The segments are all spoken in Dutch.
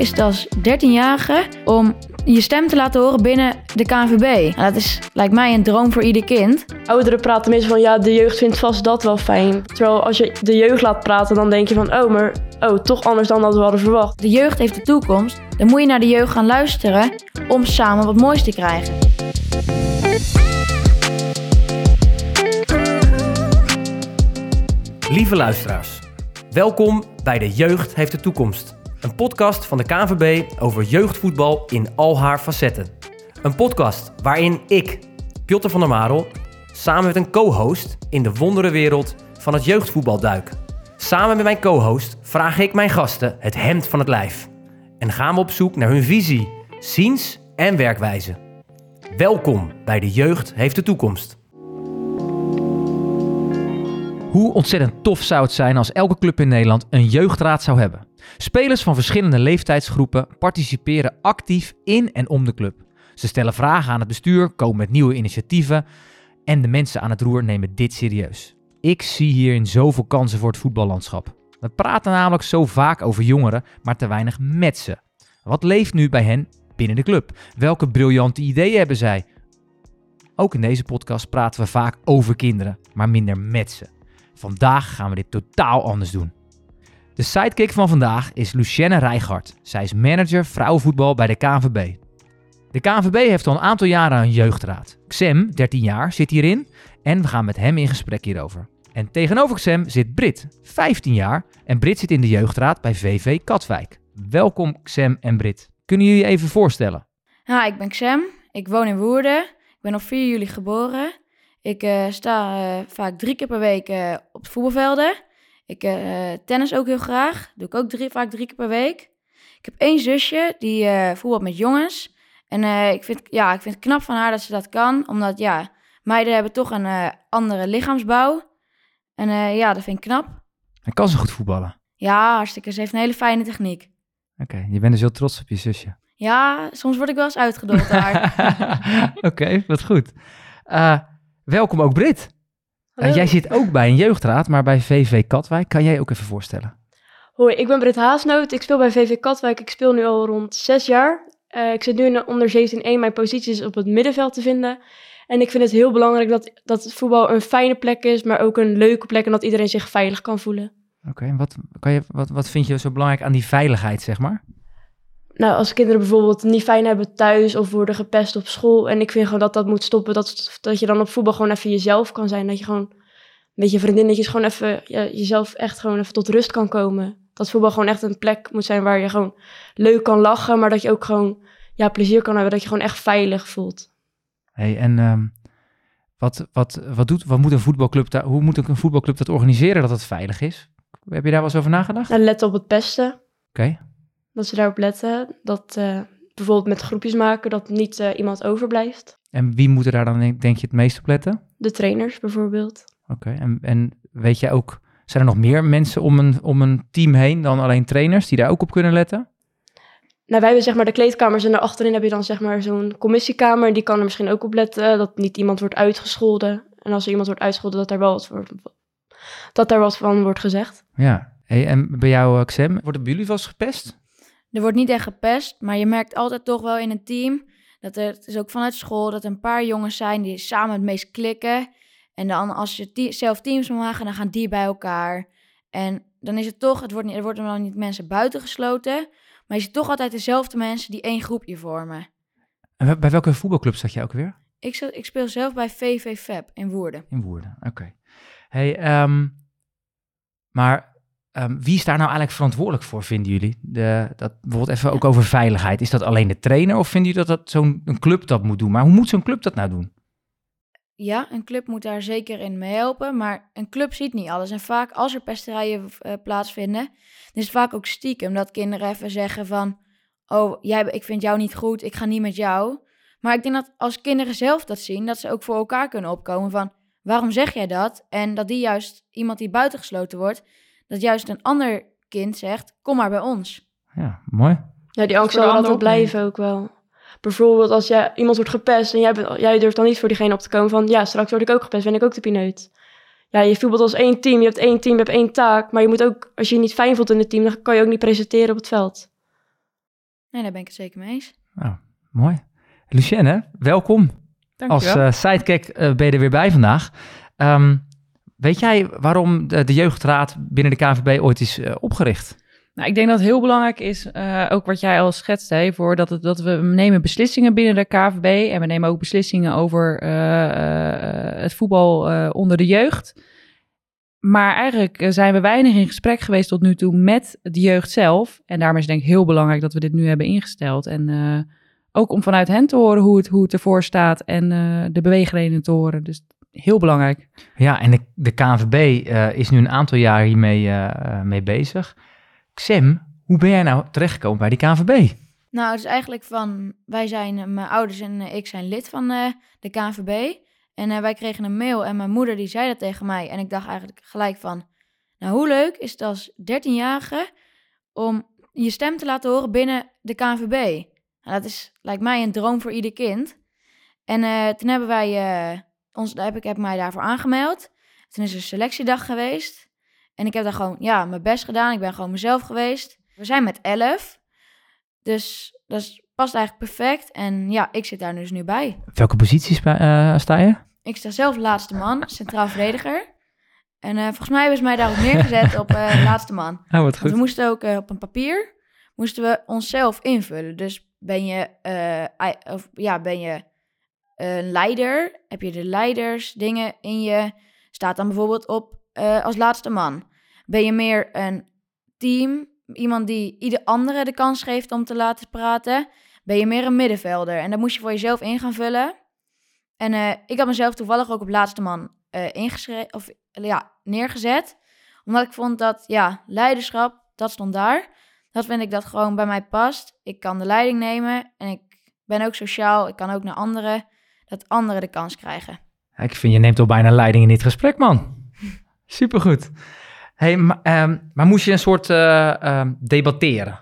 is het als 13-jarige om je stem te laten horen binnen de KNVB. Nou, dat is, lijkt mij, een droom voor ieder kind. Ouderen praten meestal van ja, de jeugd vindt vast dat wel fijn. Terwijl als je de jeugd laat praten, dan denk je van oh, maar oh, toch anders dan dat we hadden verwacht. De jeugd heeft de toekomst. Dan moet je naar de jeugd gaan luisteren om samen wat moois te krijgen. Lieve luisteraars, welkom bij De Jeugd heeft de toekomst. Een podcast van de KNVB over jeugdvoetbal in al haar facetten. Een podcast waarin ik, Piotr van der Marel, samen met een co-host in de wonderenwereld van het jeugdvoetbal duik. Samen met mijn co-host vraag ik mijn gasten het hemd van het lijf. En gaan we op zoek naar hun visie, ziens en werkwijze. Welkom bij De Jeugd heeft de toekomst. Hoe ontzettend tof zou het zijn als elke club in Nederland een jeugdraad zou hebben? Spelers van verschillende leeftijdsgroepen participeren actief in en om de club. Ze stellen vragen aan het bestuur, komen met nieuwe initiatieven en de mensen aan het roer nemen dit serieus. Ik zie hierin zoveel kansen voor het voetballandschap. We praten namelijk zo vaak over jongeren, maar te weinig met ze. Wat leeft nu bij hen binnen de club? Welke briljante ideeën hebben zij? Ook in deze podcast praten we vaak over kinderen, maar minder met ze. Vandaag gaan we dit totaal anders doen. De sidekick van vandaag is Lucienne Rijgaard. Zij is manager vrouwenvoetbal bij de KNVB. De KNVB heeft al een aantal jaren een jeugdraad. Xem, 13 jaar, zit hierin en we gaan met hem in gesprek hierover. En tegenover Xem zit Brit, 15 jaar, en Brit zit in de jeugdraad bij VV Katwijk. Welkom Xem en Brit. Kunnen jullie even voorstellen? Ja, ik ben Xem. Ik woon in Woerden. Ik ben op 4 juli geboren. Ik uh, sta uh, vaak drie keer per week uh, op de voetbalvelden. Ik tennis ook heel graag. Doe ik ook drie, vaak drie keer per week. Ik heb één zusje die voetbalt met jongens. En ik, vind, ja, ik vind het knap van haar dat ze dat kan. Omdat ja, meiden hebben toch een andere lichaamsbouw. En ja, dat vind ik knap. En kan ze goed voetballen? Ja, hartstikke. Ze heeft een hele fijne techniek. Oké, okay, je bent dus heel trots op je zusje. Ja, soms word ik wel eens uitgedold daar. Oké, okay, wat goed. Welkom ook Brit. Jij zit ook bij een jeugdraad, maar bij VV Katwijk. Kan jij ook even voorstellen? Hoi, ik ben Brit Haasnoot. Ik speel bij VV Katwijk. Ik speel nu al rond zes jaar. Uh, ik zit nu in onder 17-1. Mijn positie is op het middenveld te vinden. En ik vind het heel belangrijk dat, dat het voetbal een fijne plek is, maar ook een leuke plek en dat iedereen zich veilig kan voelen. Oké, okay, wat, kan je, wat, wat vind je zo belangrijk aan die veiligheid, zeg maar? Nou, als kinderen bijvoorbeeld niet fijn hebben thuis of worden gepest op school. En ik vind gewoon dat dat moet stoppen. Dat, dat je dan op voetbal gewoon even jezelf kan zijn. Dat je gewoon met je vriendinnetjes gewoon even ja, jezelf echt gewoon even tot rust kan komen. Dat voetbal gewoon echt een plek moet zijn waar je gewoon leuk kan lachen. Maar dat je ook gewoon ja, plezier kan hebben. Dat je gewoon echt veilig voelt. hey, en um, wat, wat, wat, doet, wat moet een voetbalclub daar, hoe moet een voetbalclub dat organiseren dat het veilig is? Heb je daar wel eens over nagedacht? Nou, let op het pesten. Oké. Okay. Dat ze daarop letten. Dat uh, bijvoorbeeld met groepjes maken, dat niet uh, iemand overblijft. En wie moet er daar dan, denk je, het meest op letten? De trainers bijvoorbeeld. Oké, en, en weet jij ook, zijn er nog meer mensen om een, om een team heen dan alleen trainers die daar ook op kunnen letten? Nou, wij hebben zeg maar de kleedkamers en daarachterin heb je dan zeg maar zo'n commissiekamer. Die kan er misschien ook op letten dat niet iemand wordt uitgescholden. En als er iemand wordt uitgescholden, dat daar wel wat, dat daar wat van wordt gezegd. Ja, hey, en bij jou, Xem, worden bij jullie wel eens gepest? Er wordt niet echt gepest, maar je merkt altijd toch wel in een team dat er, het is ook vanuit school, dat er een paar jongens zijn die samen het meest klikken. En dan als je te zelf teams moet maken, dan gaan die bij elkaar. En dan is het toch, het wordt niet, er worden dan niet mensen buitengesloten, maar je ziet toch altijd dezelfde mensen die één groepje vormen. En bij welke voetbalclub zat je ook weer? Ik, ik speel zelf bij VV Fab in Woerden. In Woerden, oké. Hey, um, maar Um, wie is daar nou eigenlijk verantwoordelijk voor, vinden jullie? De, dat, bijvoorbeeld even ook over veiligheid. Is dat alleen de trainer of vinden jullie dat, dat zo'n club dat moet doen? Maar hoe moet zo'n club dat nou doen? Ja, een club moet daar zeker in meehelpen, maar een club ziet niet alles. En vaak als er pesterijen uh, plaatsvinden, dan is het vaak ook stiekem dat kinderen even zeggen van... Oh, jij, ik vind jou niet goed, ik ga niet met jou. Maar ik denk dat als kinderen zelf dat zien, dat ze ook voor elkaar kunnen opkomen van... Waarom zeg jij dat? En dat die juist, iemand die buitengesloten wordt dat juist een ander kind zegt, kom maar bij ons. Ja, mooi. Ja, die angst zal altijd blijven ook wel. Bijvoorbeeld als jij, iemand wordt gepest en jij, bent, jij durft dan niet voor diegene op te komen van... ja, straks word ik ook gepest, ben ik ook de pineut. Ja, je voetbalt als één team, je hebt één team, je hebt één taak... maar je moet ook, als je je niet fijn voelt in het team... dan kan je ook niet presenteren op het veld. Nee, daar ben ik het zeker mee eens. Nou, mooi. Lucienne, welkom. Als Dankjewel. eh sidekick eh, ben je er weer bij vandaag. Ehm, weet jij waarom de, de jeugdraad binnen de KNVB ooit is eh, opgericht? Nou, ik denk dat het heel belangrijk is, eh, ook wat jij al schetste, hè, voor dat, het, dat we nemen beslissingen binnen de KVB en we nemen ook beslissingen over eh, het voetbal onder de jeugd. Maar eigenlijk zijn we weinig in gesprek geweest tot nu toe met de jeugd zelf. En daarom is het denk ik heel belangrijk dat we dit nu hebben ingesteld. En ook om vanuit hen te horen hoe het, hoe het ervoor staat en de beweegredenen te horen. Dus heel belangrijk. Ja, en de, de KNVB eh, is nu een aantal jaar hiermee eh, eh, mee bezig. Xem, hoe ben jij nou terechtgekomen bij die KNVB? Nou, het is eigenlijk van, wij zijn, mijn ouders en ik zijn lid van eh, de KNVB. En eh, wij kregen een mail en mijn moeder die zei dat tegen mij. En ik dacht eigenlijk gelijk van, nou hoe leuk is het als 13-jarige om je stem te laten horen binnen de KNVB. Nou, dat is, lijkt mij een droom voor ieder kind. En eh, toen hebben wij, ons, daar heb ik heb mij daarvoor aangemeld. Toen is er een selectiedag geweest. En ik heb daar gewoon, ja, mijn best gedaan. Ik ben gewoon mezelf geweest. We zijn met 11. Dus dat is- past eigenlijk perfect. En ja, ik zit daar dus nu bij. Welke posities bij- eh, sta je? Ik sta zelf laatste man, centraal verdediger. En eh, volgens mij hebben ze mij daarop neergezet op eh, laatste man. Oh, wat Want we moesten ook op een papier, moesten we onszelf invullen. Dus ben je, of, ja, ben je een leider, heb je de leidersdingen in je, staat dan bijvoorbeeld op eh, als laatste man. Ben je meer een team, iemand die ieder andere de kans geeft om te laten praten, ben je meer een middenvelder. En dat moest je voor jezelf in gaan vullen. En eh, ik had mezelf toevallig ook op laatste man eh ingeschreven, of ja, neergezet. Omdat ik vond dat, ja, leiderschap, dat stond daar. Dat vind ik dat gewoon bij mij past. Ik kan de leiding nemen en ik ben ook sociaal. Ik kan ook naar anderen, dat anderen de kans krijgen. Ik vind, je neemt al bijna leiding in dit gesprek, man. Supergoed. Hey, maar, ehm, maar moest je een soort eh, ehm, debatteren?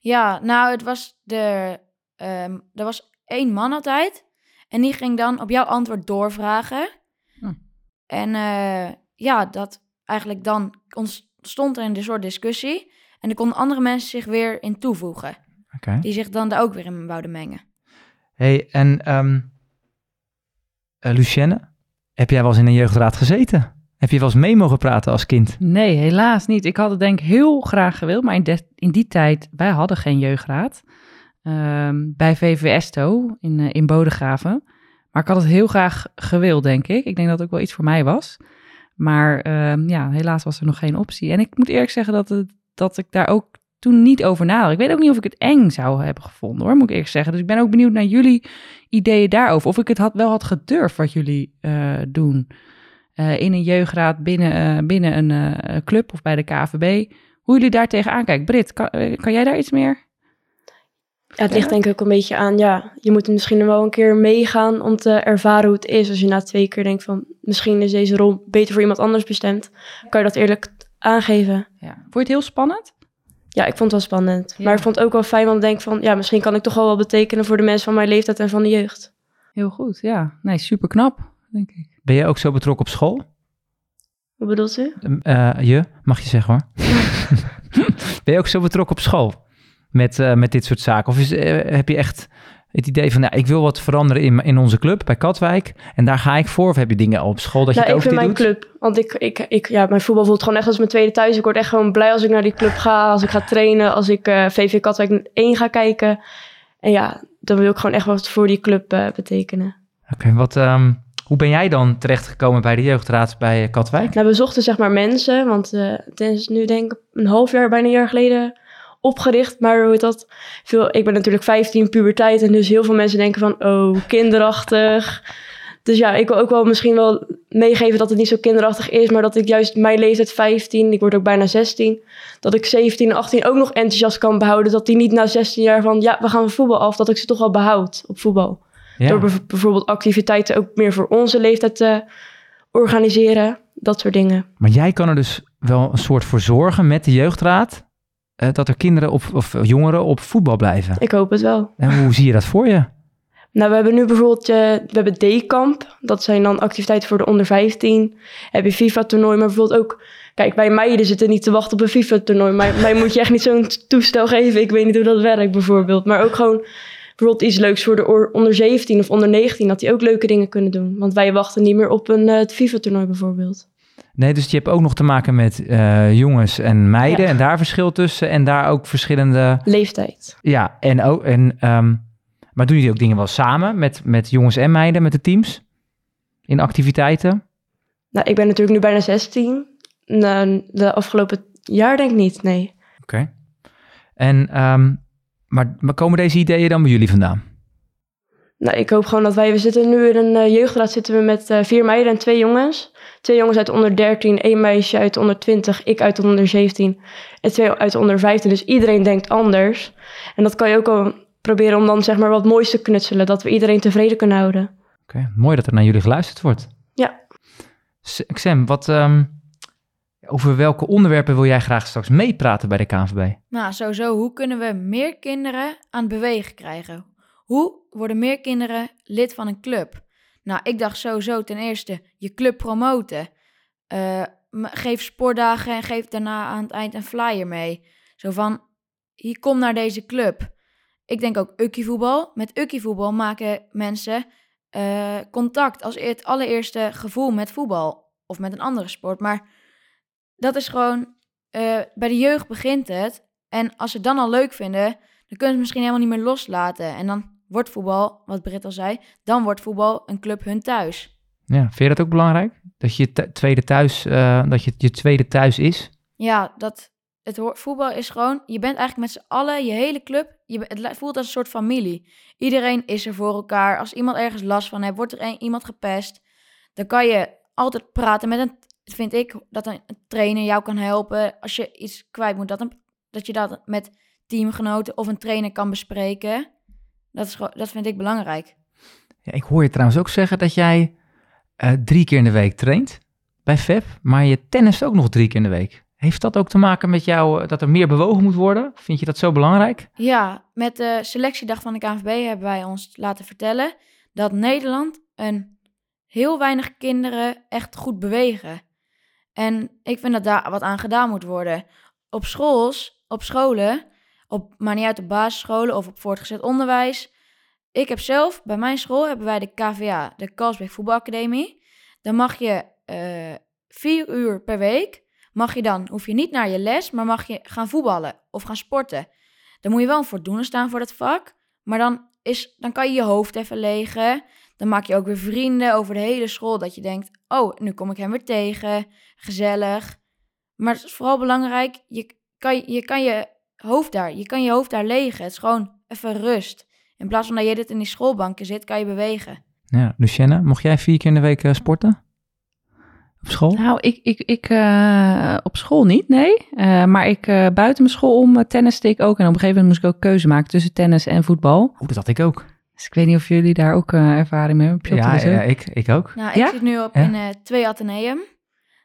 Ja, nou, het was de, ehm, er was één man altijd. En die ging dan op jouw antwoord doorvragen. Hm. En eh, ja, dat eigenlijk dan ontstond er een soort discussie. En er konden andere mensen zich weer in toevoegen. Die zich dan daar ook weer in wouden mengen. Hey, en eh, Lucienne, heb jij wel eens in een jeugdraad gezeten? Heb je wel eens mee mogen praten als kind? Nee, helaas niet. Ik had het denk ik heel graag gewild, maar in, die tijd, wij hadden geen jeugdraad. Ehm, bij VVSTO in, eh, in Bodegraven. Maar ik had het heel graag gewild, denk ik. Ik denk dat het ook wel iets voor mij was. Maar ehm, ja, helaas was er nog geen optie. En ik moet eerlijk zeggen dat, het, dat ik daar ook toen niet over nadacht. Ik weet ook niet of ik het eng zou hebben gevonden, hoor, moet ik eerlijk zeggen. Dus ik ben ook benieuwd naar jullie ideeën daarover. Of ik het had, wel had gedurfd wat jullie eh, doen. Eh, in een jeugdraad binnen, eh, binnen een eh, club of bij de KVB. Hoe jullie daar tegenaan kijken. Brit, kan, kan jij daar iets meer? Ja, het ligt denk ik ook een beetje aan, ja, je moet misschien wel een keer meegaan om te ervaren hoe het is. Als je na twee keer denkt van, misschien is deze rol beter voor iemand anders bestemd, kan je dat eerlijk aangeven. Ja. Vond je het heel spannend? Ja, ik vond het wel spannend. Ja. Maar ik vond het ook wel fijn, want ik denk van, ja, misschien kan ik toch wel wat betekenen voor de mensen van mijn leeftijd en van de jeugd. Heel goed, ja. Nee, super knap, denk ik. Ben je ook zo betrokken op school? Wat bedoelt u? Ehm, eh, je, mag je zeggen hoor. ben je ook zo betrokken op school met, eh, met dit soort zaken? Of is, eh, heb je echt het idee van, nou, ik wil wat veranderen in, in onze club bij Katwijk en daar ga ik voor? Of heb je dingen op school dat je nou, het ik ook vind dit mijn doet? club, want ik, ik, ik, ja, mijn voetbal voelt gewoon echt als mijn tweede thuis. Ik word echt gewoon blij als ik naar die club ga, als ik ga trainen, als ik eh, VV Katwijk 1 ga kijken. En ja, dan wil ik gewoon echt wat voor die club eh, betekenen. Oké, wat, ehm, hoe ben jij dan terechtgekomen bij de jeugdraad bij eh, Katwijk? Nou, we zochten zeg maar mensen, want eh, het is nu denk ik een half jaar, bijna een jaar geleden opgericht. Maar hoe dat? Veel, ik ben natuurlijk 15, puberteit. En dus heel veel mensen denken van, oh, kinderachtig. Dus ja, ik wil ook wel misschien wel meegeven dat het niet zo kinderachtig is. Maar dat ik juist mijn leeftijd 15, ik word ook bijna 16. Dat ik 17 en 18 ook nog enthousiast kan behouden. Dat die niet na 16 jaar van, ja, we gaan voetbal af. Dat ik ze toch wel behoud op voetbal. Ja. Door bijv- bijvoorbeeld activiteiten ook meer voor onze leeftijd te organiseren. Dat soort dingen. Maar jij kan er dus wel een soort voor zorgen met de jeugdraad, eh, dat er kinderen op, of jongeren op voetbal blijven. Ik hoop het wel. En hoe zie je dat voor je? Nou, we hebben nu bijvoorbeeld, eh, we hebben D-kamp. Dat zijn dan activiteiten voor de onder 15. Heb je FIFA-toernooi, maar bijvoorbeeld ook... Kijk, bij meiden zitten niet te wachten op een FIFA-toernooi. Maar mij moet je echt niet zo'n toestel geven. Ik weet niet hoe dat werkt bijvoorbeeld. Maar ook gewoon bijvoorbeeld iets leuks voor de onder 17 of onder 19. Dat die ook leuke dingen kunnen doen. Want wij wachten niet meer op een eh, het FIFA-toernooi bijvoorbeeld. Nee, dus je hebt ook nog te maken met eh, jongens en meiden Ja. en daar verschil tussen en daar ook verschillende... Leeftijd. Ja, en ook... En, ehm, maar doen jullie ook dingen wel samen met, met jongens en meiden, met de teams? In activiteiten? Nou, ik ben natuurlijk nu bijna 16. Nou, de afgelopen jaar denk ik niet, nee. Oké. En, ehm, maar, maar komen deze ideeën dan bij jullie vandaan? Nou, ik hoop gewoon dat wij... We zitten nu in een eh, jeugdraad zitten we met eh, vier meiden en twee jongens. Twee jongens uit de onder 13, één meisje uit de onder 20, ik uit de onder 17 en twee uit de onder 15. Dus iedereen denkt anders. En dat kan je ook al proberen om dan zeg maar wat moois te knutselen. Dat we iedereen tevreden kunnen houden. Oké, mooi dat er naar jullie geluisterd wordt. Ja. Sam, wat, ehm, over welke onderwerpen wil jij graag straks meepraten bij de KNVB? Nou, sowieso, hoe kunnen we meer kinderen aan het bewegen krijgen? Hoe worden meer kinderen lid van een club? Nou, ik dacht sowieso ten eerste je club promoten. Eh, geef sportdagen en geef daarna aan het eind een flyer mee. Zo van, hier kom naar deze club. Ik denk ook ukkie-voetbal. Met ukkie-voetbal maken mensen eh, contact als het allereerste gevoel met voetbal. Of met een andere sport. Maar dat is gewoon eh, bij de jeugd begint het. En als ze het dan al leuk vinden, dan kunnen ze het misschien helemaal niet meer loslaten. En dan wordt voetbal, wat Britt al zei, dan wordt voetbal een club hun thuis. Ja, vind je dat ook belangrijk? Dat je tweede thuis, eh, dat je je tweede thuis is? Ja, dat, het voetbal is gewoon, je bent eigenlijk met z'n allen, je hele club, je, het voelt als een soort familie. Iedereen is er voor elkaar. Als iemand ergens last van heeft, wordt er een, iemand gepest, dan kan je altijd praten met een, vind ik, dat een, een trainer jou kan helpen. Als je iets kwijt moet, dat, een, dat je dat met teamgenoten of een trainer kan bespreken. Dat, is, dat vind ik belangrijk. Ja, ik hoor je trouwens ook zeggen dat jij eh, drie keer in de week traint bij FEP, maar je tennist ook nog drie keer in de week. Heeft dat ook te maken met jou, eh, dat er meer bewogen moet worden? Vind je dat zo belangrijk? Ja, met de selectiedag van de KNVB hebben wij ons laten vertellen dat Nederland een heel weinig kinderen echt goed bewegen. En ik vind dat daar wat aan gedaan moet worden. Op schools, op scholen, op, maar niet uit op basisscholen of op voortgezet onderwijs. Ik heb zelf, bij mijn school hebben wij de KVA, de Kalsbeek Voetbalacademie. Dan mag je eh, vier uur per week, mag je dan, hoef je niet naar je les, maar mag je gaan voetballen of gaan sporten. Dan moet je wel een voldoende staan voor dat vak. Maar dan, is, dan kan je je hoofd even legen. Dan maak je ook weer vrienden over de hele school. Dat je denkt, oh, nu kom ik hem weer tegen. Gezellig. Maar het is vooral belangrijk, je kan je, kan je hoofd daar, je kan je hoofd daar legen. Het is gewoon even rust. In plaats van dat je dit in die schoolbanken zit, kan je bewegen. Ja, Lucienne, mocht jij vier keer in de week eh, sporten? Op school? Nou, ik, ik, ik eh, op school niet, nee. Eh, maar ik eh, buiten mijn school om uh, tenniste ik ook. En op een gegeven moment moest ik ook keuze maken tussen tennis en voetbal. Oh, dat had ik ook. Dus ik weet niet of jullie daar ook eh, ervaring mee hebben. Ja, dus ja, ik, ik ook. Nou, ik Ja? zit nu op Ja. in eh, twee ateneum.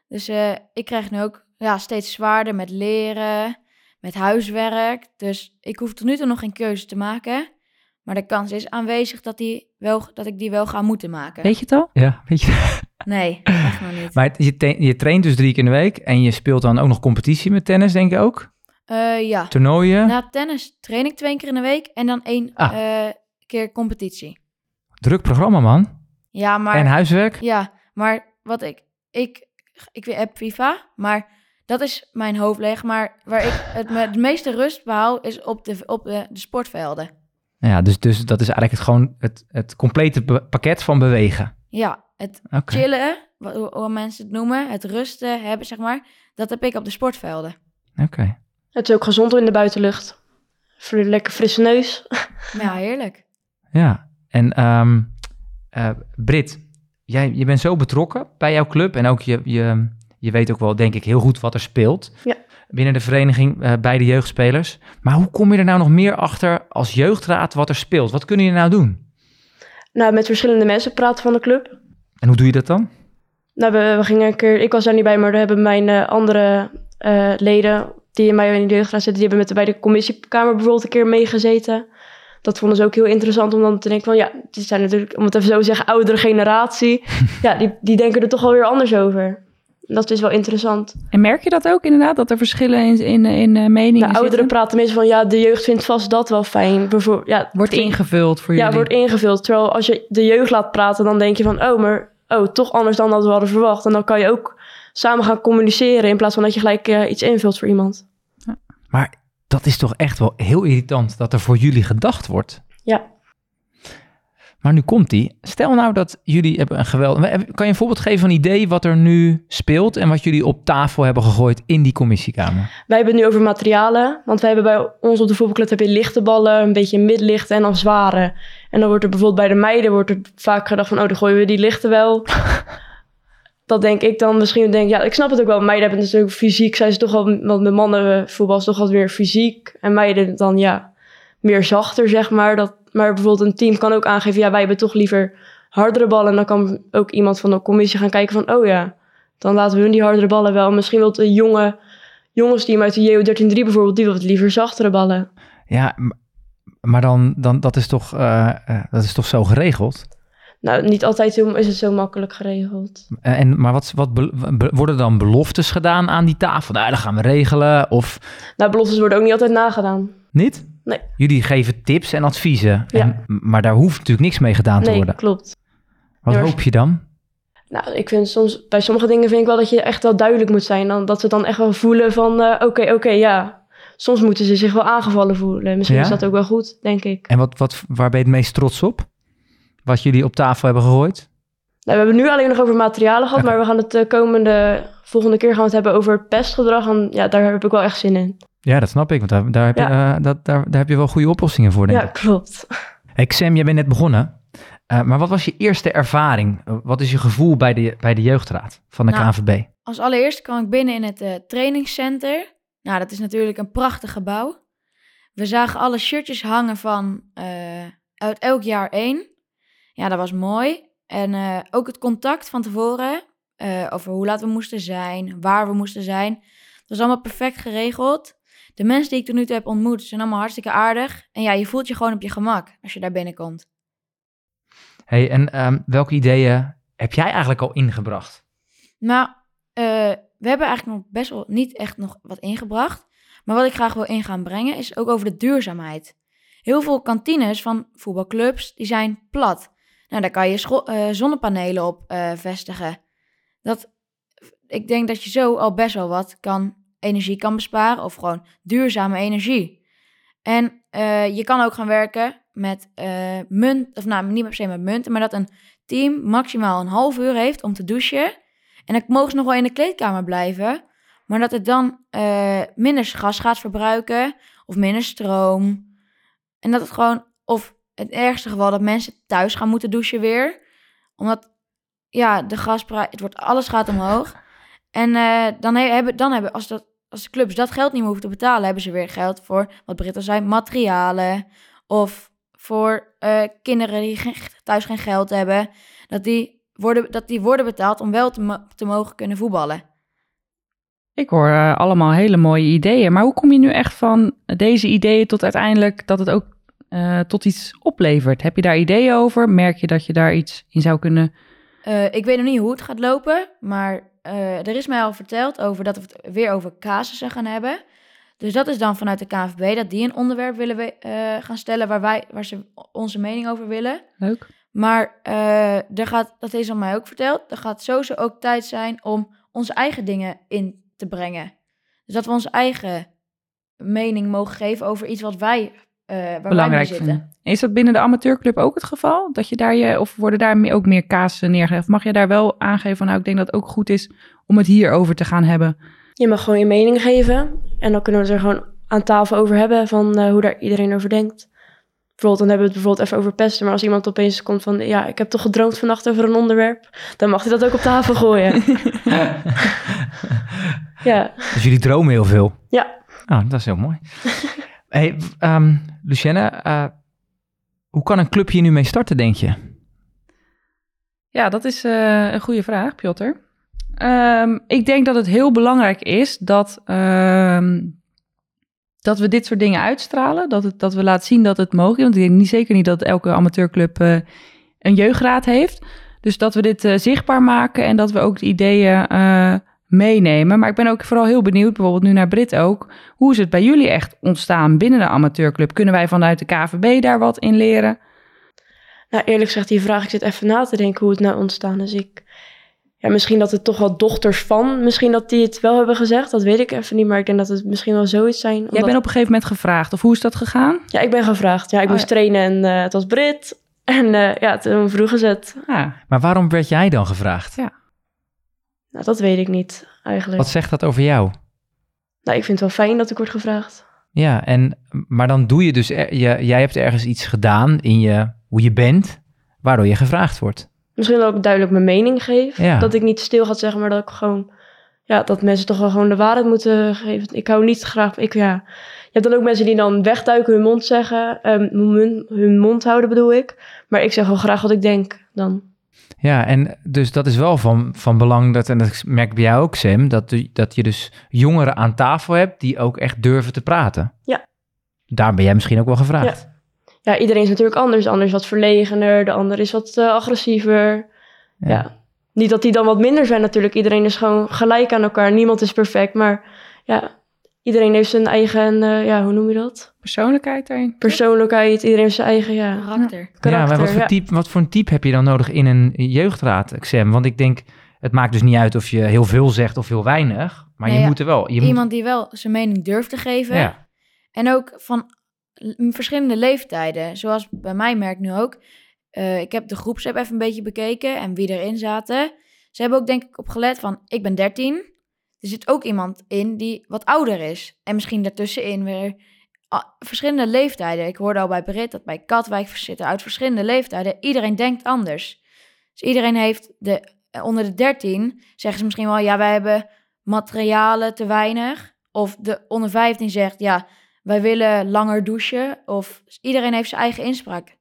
Dus eh, ik krijg nu ook ja, steeds zwaarder met leren, met huiswerk. Dus ik hoef tot nu toe nog geen keuze te maken. Maar de kans is aanwezig dat, die wel, dat ik die wel ga moeten maken. Weet je het al? Ja, weet je. Nee, echt nog niet. Maar het- je, te- je traint dus drie keer in de week en je speelt dan ook nog competitie met tennis, denk ik ook? Eh, ja, Toernooien? na tennis train ik twee keer in de week en dan één Ah. eh, keer competitie. Druk programma, man. Ja, maar... En huiswerk? Ja, maar wat ik, ik, ik heb FIFA, maar dat is mijn hoofdleg. Maar waar ik het, me- het meeste rust behaal is op de, op de, de sportvelden. Ja, dus, dus dat is eigenlijk het, gewoon het, het complete pakket van bewegen. Ja, het chillen, wat, hoe, hoe mensen het noemen, het rusten hebben, zeg maar, dat heb ik op de sportvelden. Oké. Het is ook gezond in de buitenlucht. Voor een lekker frisse neus. Ja, heerlijk. Ja, en ehm eh, Brit, jij, je bent zo betrokken bij jouw club en ook je, je, je weet ook wel, denk ik, heel goed wat er speelt Ja. binnen de vereniging eh, bij de jeugdspelers. Maar hoe kom je er nou nog meer achter als jeugdraad wat er speelt? Wat kunnen je nou doen? Nou, met verschillende mensen praten van de club. En hoe doe je dat dan? Nou, we, we gingen een keer, ik was daar niet bij, maar daar hebben mijn eh, andere eh, leden die in mij in de jeugdraad zitten, die hebben met de, bij de commissiekamer bijvoorbeeld een keer meegezeten. dat vonden ze ook heel interessant om dan te denken van ja, het zijn natuurlijk, om het even zo te zeggen, oudere generatie. ja, die, die denken er toch wel weer anders over. Dat is wel interessant. En merk je dat ook inderdaad, dat er verschillen in, in, in eh, meningen De zitten? ouderen praten meestal van ja, de jeugd vindt vast dat wel fijn. Bijvoorbeeld, ja, Wordt ingevuld voor ja, jullie. wordt ingevuld. Terwijl als je de jeugd laat praten, dan denk je van oh, maar oh, toch anders dan dat we hadden verwacht. En dan kan je ook samen gaan communiceren in plaats van dat je gelijk eh, iets invult voor iemand. Maar dat is toch echt wel heel irritant dat er voor jullie gedacht wordt. Ja. Maar nu komt die. Stel nou dat jullie hebben een geweldig... Kan je een voorbeeld geven van een idee wat er nu speelt... en wat jullie op tafel hebben gegooid in die commissiekamer? Wij hebben het nu over materialen. Want wij hebben bij ons op de voetbalclub heb je lichte ballen, een beetje midlichte en dan zware. En dan wordt er bijvoorbeeld bij de meiden wordt er vaak gedacht van, oh, dan gooien we die lichte wel. dat denk ik dan misschien. Denk, ja, ik snap het ook wel. Meiden hebben natuurlijk fysiek, zijn ze toch wel, want met mannen voetbal is toch wat meer fysiek. En meiden dan ja, meer zachter, zeg maar. Dat, maar bijvoorbeeld een team kan ook aangeven, ja, wij hebben toch liever hardere ballen. En dan kan ook iemand van de commissie gaan kijken van, oh ja, dan laten we hun die hardere ballen wel. Misschien wil een jonge jongensteam uit de JO 13-3 bijvoorbeeld, die wil liever zachtere ballen. Ja, maar dan, dan dat, is toch, eh, eh, dat is toch zo geregeld? Nou, niet altijd zo- is het zo makkelijk geregeld. Eh, En, maar wat, wat be- worden dan beloftes gedaan aan die tafel? Nou, dat gaan we regelen. Of Nou, beloftes worden ook niet altijd nagedaan. niet? Nee. Jullie geven tips en adviezen. Ja. En, maar daar hoeft natuurlijk niks mee gedaan te Nee, worden. klopt. Wat Ja, hoop je dan? Nou, ik vind soms, bij sommige dingen vind ik wel dat je echt wel duidelijk moet zijn. Dan, dat ze dan echt wel voelen van, eh, oké, oké, ja. Soms moeten ze zich wel aangevallen voelen. Misschien Ja? is dat ook wel goed, denk ik. En wat, wat, waar ben je het meest trots op? Wat jullie op tafel hebben gegooid? Nou, we hebben nu alleen nog over materialen gehad, maar we gaan het de komende, volgende keer gaan we het hebben over pestgedrag. En ja, daar heb ik wel echt zin in. Ja, dat snap ik. Want daar, daar, heb, je, eh, dat, daar, daar heb je wel goede oplossingen voor, denk Ja, ik. klopt. Hey Sam, jij bent net begonnen. Eh, maar wat was je eerste ervaring? Eh, Wat is je gevoel bij de, bij de jeugdraad van de Nou, KNVB? Als allereerst kwam ik binnen in het eh, trainingscenter. Nou, dat is natuurlijk een prachtig gebouw. We zagen alle shirtjes hangen van eh, uit elk jaar één. Ja, dat was mooi. En eh, ook het contact van tevoren eh, over hoe laat we moesten zijn, waar we moesten zijn. Dat was allemaal perfect geregeld. De mensen die ik tot nu toe heb ontmoet zijn allemaal hartstikke aardig. En ja, je voelt je gewoon op je gemak als je daar binnenkomt. Hey, en ehm, welke ideeën heb jij eigenlijk al ingebracht? Nou, eh, we hebben eigenlijk nog best wel niet echt nog wat ingebracht. Maar wat ik graag wil in gaan brengen is ook over de duurzaamheid. Heel veel kantines van voetbalclubs die zijn plat. Nou, daar kan je eh, zonnepanelen op eh, vestigen. Dat, ik denk dat je zo al best wel wat kan, energie kan besparen of gewoon duurzame energie. En eh, je kan ook gaan werken met munt, of nou niet per se met munten, maar dat een team maximaal een half uur heeft om te douchen. En dan mogen ze nog wel in de kleedkamer blijven. Maar dat het dan minder gas gaat verbruiken. Of minder stroom. En dat het gewoon, of het ergste geval, dat mensen thuis gaan moeten douchen weer. Omdat, ja, de gasprijs, het wordt, alles gaat omhoog. En eh, dan he- hebben, dan hebben als, dat, als de clubs dat geld niet meer hoeven te betalen, hebben ze weer geld voor, wat Britt al zei, materialen. Of voor eh, kinderen die geen, thuis geen geld hebben. Dat die worden, dat die worden betaald om wel te mogen kunnen voetballen. Ik hoor eh, allemaal hele mooie ideeën. Maar hoe kom je nu echt van deze ideeën tot uiteindelijk dat het ook eh, tot iets oplevert? Heb je daar ideeën over? Merk je dat je daar iets in zou kunnen... Eh, ik weet nog niet hoe het gaat lopen, maar eh, er is mij al verteld over dat we het weer over casussen gaan hebben. Dus dat is dan vanuit de KNVB dat die een onderwerp willen we, gaan stellen waar, wij, waar ze onze mening over willen. Leuk. Maar er gaat, dat is aan mij ook verteld, er gaat sowieso ook tijd zijn om onze eigen dingen in te brengen. Dus dat we onze eigen mening mogen geven over iets wat wij, eh waar wij mee Belangrijk zitten. Is dat binnen de amateurclub ook het geval? Dat je daar je, of worden daar ook meer kazen neergelegd? Of mag je daar wel aangeven van, nou, ik denk dat het ook goed is om het hierover te gaan hebben? Je mag gewoon je mening geven. En dan kunnen we het er gewoon aan tafel over hebben van eh, hoe daar iedereen over denkt. Bijvoorbeeld, dan hebben we het bijvoorbeeld even over pesten. Maar als iemand opeens komt van, ja, ik heb toch gedroomd vannacht over een onderwerp. Dan mag hij dat ook op tafel gooien. ja, Dus jullie dromen heel veel. ja. Oh, dat is heel mooi. Hey, ehm Lucienne, eh, hoe kan een club hier nu mee starten, denk je? Ja, dat is eh, een goede vraag, Piotr. Ehm, ik denk dat het heel belangrijk is dat, ehm, dat we dit soort dingen uitstralen. Dat, het, dat we laten zien dat het mogelijk is. Want ik denk niet, zeker niet dat elke amateurclub eh, een jeugdraad heeft. Dus dat we dit zichtbaar maken en dat we ook de ideeën meenemen. Maar ik ben ook vooral heel benieuwd, bijvoorbeeld nu naar Brit ook. Hoe is het bij jullie echt ontstaan binnen de amateurclub? Kunnen wij vanuit de KVB daar wat in leren? Nou, eerlijk gezegd, die vraag, ik zit even na te denken hoe het nou ontstaan is. Ik, ja, misschien dat het toch wel dochters van, misschien dat die het wel hebben gezegd, dat weet ik even niet. Maar ik denk dat het misschien wel zoiets zijn. Jij bent op een gegeven moment gevraagd, of hoe is dat gegaan? Ja, ik ben gevraagd. Ja, ik Oh, moest ja. trainen en eh, het was Brit. En eh, ja, toen vroegen ze het. Ah, Maar waarom werd jij dan gevraagd? Nou, dat weet ik niet eigenlijk. Wat zegt dat over jou? Nou, ik vind het wel fijn dat ik word gevraagd. Ja, en, maar dan doe je dus, er- je, jij hebt ergens iets gedaan in je, hoe je bent, waardoor je gevraagd wordt. Misschien ik duidelijk mijn mening geef. Ja. Dat ik niet stil ga zeggen, maar dat ik gewoon... Ja, dat mensen toch wel gewoon de waarheid moeten geven. Ik hou niet graag... Ik, ja. Je hebt dan ook mensen die dan wegduiken, hun mond zeggen. ehm, hun, hun mond houden bedoel ik. Maar ik zeg wel graag wat ik denk dan. Ja, en dus dat is wel van, van belang, dat, en dat merk bij jou ook, Sam, dat, dat je dus jongeren aan tafel hebt die ook echt durven te praten. Ja. Daar ben jij misschien ook wel gevraagd. Ja, iedereen is natuurlijk anders. De ander is wat verlegener, de ander is wat eh, agressiever. Ja. Niet dat die dan wat minder zijn natuurlijk. Iedereen is gewoon gelijk aan elkaar. Niemand is perfect, maar ja, iedereen heeft zijn eigen, eh, ja, hoe noem je dat? persoonlijkheid daarin? Persoonlijkheid. Iedereen heeft zijn eigen, ja, Karakter. Ja, maar wat voor, ja. type, wat voor een type heb je dan nodig in een jeugdraad, Sam? Want ik denk, het maakt dus niet uit of je heel veel zegt of heel weinig, maar Nee, je ja, moet er wel. Je Iemand die wel zijn mening durft te geven. En ook van verschillende leeftijden. Zoals bij mij merk nu ook. Eh, ik heb de groepsapp even een beetje bekeken en wie erin zaten. Ze hebben ook denk ik op gelet van, ik ben 13. Er zit ook iemand in die wat ouder is. En misschien daartussenin weer ah, verschillende leeftijden. Ik hoorde al bij Brit dat bij Katwijk zitten uit verschillende leeftijden. Iedereen denkt anders. Dus iedereen heeft de, eh, onder de 13 zeggen ze misschien wel, ja, wij hebben materialen te weinig. Of de onder 15 zegt, ja, wij willen langer douchen. Of iedereen heeft zijn eigen inspraak.